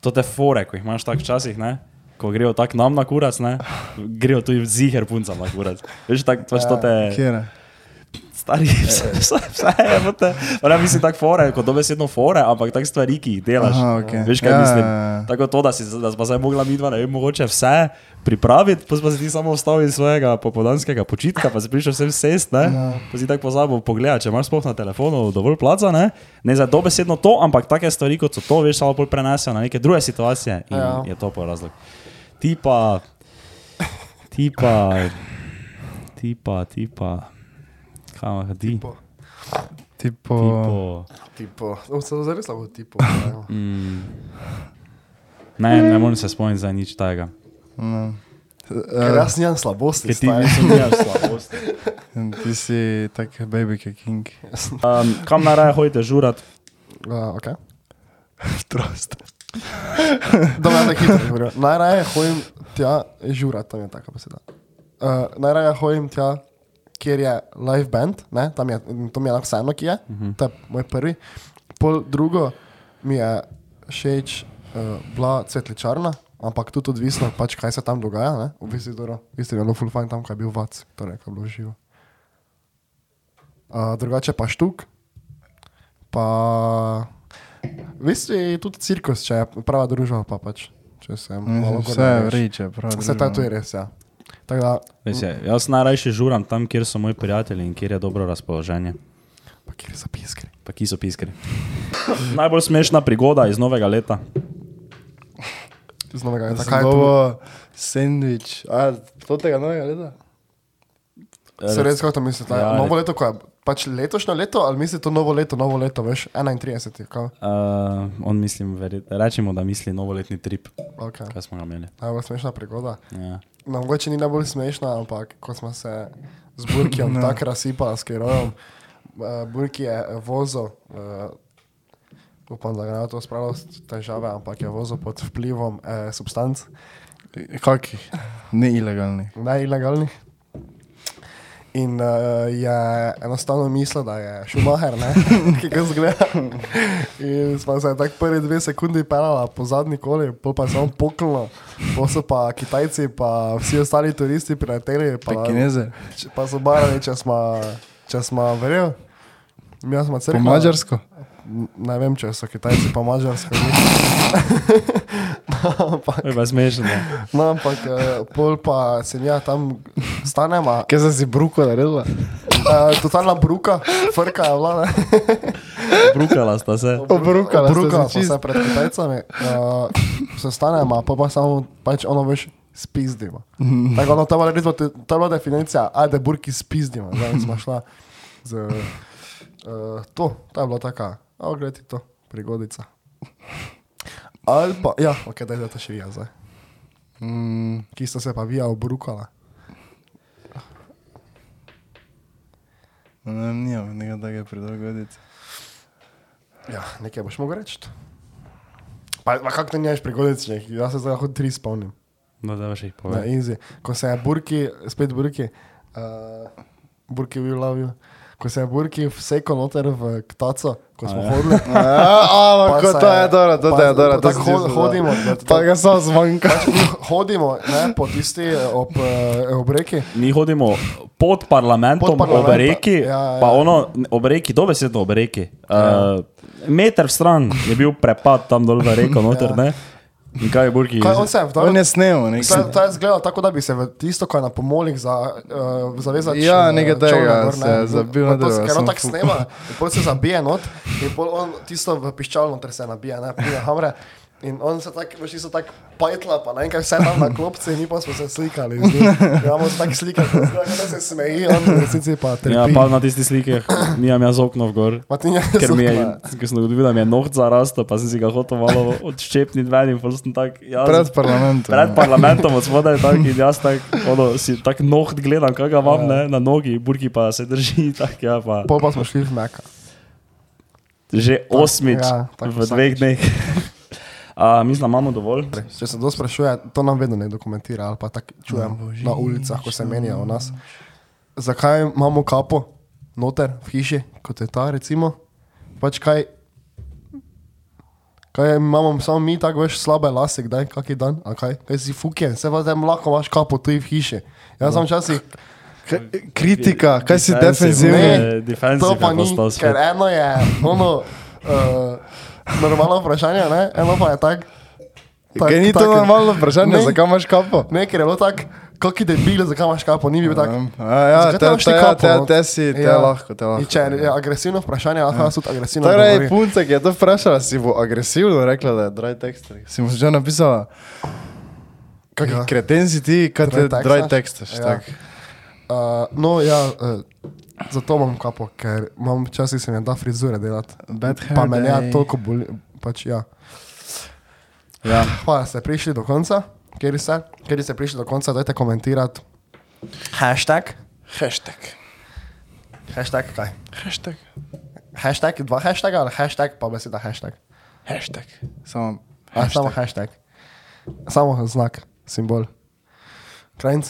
C: to te fore, ko jih imaš tako včasih, ne? ko grejo tako nam na kurac, ne? grejo tudi ziger puncam na kurac. Veš, tako pač to te
A: Kjera?
C: Stari, (laughs) vse, vse, vse je, bote. Ne mislim tako fore, kot dobesedno fore, ampak tako stvari, ki jih delaš.
A: Aha, okej.
C: Veš, kaj
A: Ja,
C: mislim?
A: ja, ja.
C: Tako to, da si da pa zdaj mogla midva, ne vem, mogoče vse pripraviti, pa si ti samo vstal iz svojega popodanskega počitka, pa si prišel vsem sest, ne?
A: Ja.
C: Pa si tako pozabil pogledati, če imaš sploh na telefonu dovolj placa, ne? Ne za dobesedno to, ampak take stvari, kot so to, veš, samo bolj prenesejo na neke druge situacije in
B: Ja.
C: je to pa razlog. Ti pa, ti pa, ti pa, ti pa, kaj ti?
B: Po,
A: Tipo,
C: Tipo,
B: tipo, oh, se zares lahko tipo. ne. (laughs)
C: mm, ne, ne morem se spomniti za nič tega.
A: no.
B: Ker
A: Eh,
B: jaz nimam slabosti.
C: Ker ti nisem imel slabosti. (laughs)
A: Ti si tak baby king.
C: Um, kam naraje hodite žurat?
B: Uh, okay. (laughs)
A: Prost.
B: Da me tako hitro govorim. Najraje hodim tja, žura, tam je taka beseda. Uh, najraje hodim tja, kjer je live band, ne? tam je, to mi je lahko vseeno, ki je, uh -huh. to je moj prvi. Pol drugo mi je všeč uh, bila cvetličarna, ampak tudi odvisno, pač, kaj se tam dogaja. Ne? V bistvu dobro, v bistvu je bilo full fajn tam, ko je bil vac, torej, ko je bilo živo. Uh, drugače pa štuk, pa v bistvu je tudi cirkus, če je prava družba, pa pač. Če se malo
A: Vse je vreče, prav.
B: Vse to je tudi res, ja. Da,
C: je, jaz najrajši žuram tam, kjer so moji prijatelji in kjer je dobro razpoloženje.
B: pa kjer so piskri.
C: Pa ki so piskri. Najbolj smešna prigoda iz novega leta.
B: Z novega leta. Kaj
A: je
B: to?
A: Sandvič. A, to tega novega leta?
B: Se res, kako to mislite?
C: Ja,
B: novo leto, ko je pač letošnje leto, ali mislite to novo leto, novo leto, veš, 31. Kao?
C: Uh, on mislim, veri, rečemo, da misli novoletni trip,
B: Okay.
C: kaj smo ga imeli.
B: Najbolj smešna prigoda.
C: Ja.
B: No, mogoče ni najbolj smešna, ampak ko smo se z Burkijem (laughs) no. tako razsipali s kerojem, uh, Burki je vozil, uh, upam, da ga ne bo to spravilo težave, ampak je vozil pod vplivom uh, substanc,
A: Kakih? Ne ilegalnih.
B: In uh, je enostavno mislil, da je Schumacher, ne, (laughs) ki ga zgleda. In smo se tako prvi dve sekundi pelali po zadnji koli, pol pa je samo poklno, pol so pa Kitajci, pa vsi ostali turisti prileteli. Pa,
A: Pekineze.
B: če- pa so barali, če smo, če smo verjeli. Mi smo
A: Po
B: crkva.
A: mađarsko?
B: N- Ne vem, če so Kitajci pa mađarsko. (laughs) no, ampak,
C: je pa smešno.
B: no, ampak eh, pol pa se nja tam stanema.
A: Kje si si bruko naredila?
B: Uh, totalna bruka, frka je vlada.
C: Brukala sta se.
A: Obrukala sta
B: bruka
A: se čist.
B: se pred Kitajcami. Uh, se stanemo, pa pa samo, pač ono veš, spizdimo. Tako ono, to je bila bila definicija, ajde burki spizdimo. Zdaj smo šla z uh, to, to je bila taka, a gledaj to, prigodica. Ali pa, ja, ok, daj da to še vija zdaj.
A: Mm,
B: Ki sta se pa vija obrukala.
A: no, ne nimam nekaj takega prilagodice.
B: Ja, nekaj boš mogel reči. Pa, pa kako to nješ prigodice, jaz se zdaj lahko tri spomnim.
C: No, da še jih
B: Na
C: povem.
B: Easy. Ko se je Burki, spet Burki, uh, Burki will love you. Ko se je Burki vsekal noter v ktaco, ko smo
C: A ja.
B: hodili. (laughs)
A: Ampak
B: Pa
A: ko
B: se
A: to
B: je-
A: dobro, to je dobro.
B: pa tako hod- hodimo,
A: Pa ga samo zmanjka.
B: Hodimo ne, po tisti eh, ob, uh, ob reki.
C: Mi hodimo pod parlamentom,
B: Pod parlamentom,
C: ob reki,
B: ja, ja.
C: pa ono, ob reki, dobesedno ob reki. Uh, meter v stran je bil prepad tam dol v reko, (laughs) noter, ne? In kaj je Burki?
B: Kaj, on se je
A: On je snel,
B: je,
A: nekaj.
B: to je izgledalo tako, da bi se v tisto, ko je na pomolih za, uh, zavezal.
A: Ja, nekaj tega se je zabil na
B: drvo. Ker on
A: sem
B: tako snema, (laughs) pol se zabije not, in on tisto v piščal noter se nabije, ne, pije hamre. In on se tako, veš, so tako pajtla, pa ne kaj vse tam na klopci, in mi pa smo se slikali. njim. Imamo se tako slikali, da se smeji, on v resnici pa trpi.
C: Ja, pa na tistih slikah (clears throat) nimam jaz okno gor.
B: Pa ti ne
C: Ker mi je, ker sem ugotovil, da mi je noht zarastel, pa sem si ga hotel malo odščepniti ven in pol sem tak, jaz,
A: Pred parlamentom.
C: pred parlamentom od spodaj tak in jaz tak, ono, si tak noht gledam, kaj ga imam ne, na nogi, burki pa se drži, (laughs) tak ja pa.
B: Pol pa smo šli v Meka.
C: Že osmič
B: ja, tako
C: v dveh dneh. Uh, mislim, da imamo dovolj.
B: Če se to sprašuje, to nam vedno ne dokumentira, ali pa tako čujem na ulicah, ko se menijo o nas. Zakaj imamo kapo noter v hiši, kot je ta, recimo? Pač kaj, kaj imamo samo mi, tako veš, slabe lase, kdaj, kaki dan, a kaj, kaj si fuke, se pa tam lahko imaš kapo tu v hiši. Jaz sem včasih,
A: K- Kritika, kaj si
C: defensive
B: to pa ni, ker eno je, ono, uh, (laughs) normalno vprašanje, ne, eno pa je tako. tak-
A: Kaj ni to
B: tak-
A: normalno vprašanje,
B: Ne.
A: zakaj imaš kapo?
B: Ne, ker je bilo tako, kaki debil, zakaj imaš kapo, ni bil tak.
A: Um, a ja,
B: Zakaj
A: te,
B: imaš
A: te,
B: ti
A: ja,
B: kapo,
A: te,
B: no?
A: te si, te
B: Ja.
A: lahko, te
B: In
A: lahko.
B: Če je agresivno vprašanje, lahko jaz tudi agresivno
A: Torej, punca, ki je to vprašala, si bo agresivno rekla, da je dry texter. Si mu že napisala, kak
B: Ja.
A: ja. kreten si ti, kaj te
B: Dry textaš. Ja.
A: tak.
B: Uh, no, ja, uh, zato imam kapo, ker imam včasih se mi da frizure delati. Pa me ne toliko boli, pač ja.
C: Ja.
B: Hvala, ste prišli do konca. Kjer ste? Kjer ste prišli do konca, dajte komentirati. Hashtag.
A: Hashtag.
B: Hashtag kaj?
A: Hashtag.
B: Hashtag, dva hashtaga ali hashtag pa beseda hashtag?
A: Hashtag. Samo
B: A, samo hashtag. Samo znak, simbol. Krajnc?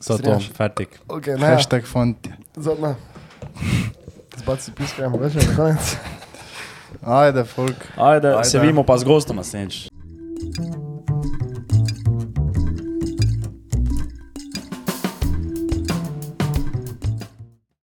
C: So to,
B: Strinjaš?
C: fertik.
B: Okay, ne,
A: hashtag font.
B: Zadnja. Zbaci piska, imamo več na konec.
A: Ajde, folk.
C: Ajde,
A: Ajde, se
C: vidimo pa z gostom, naslednjič.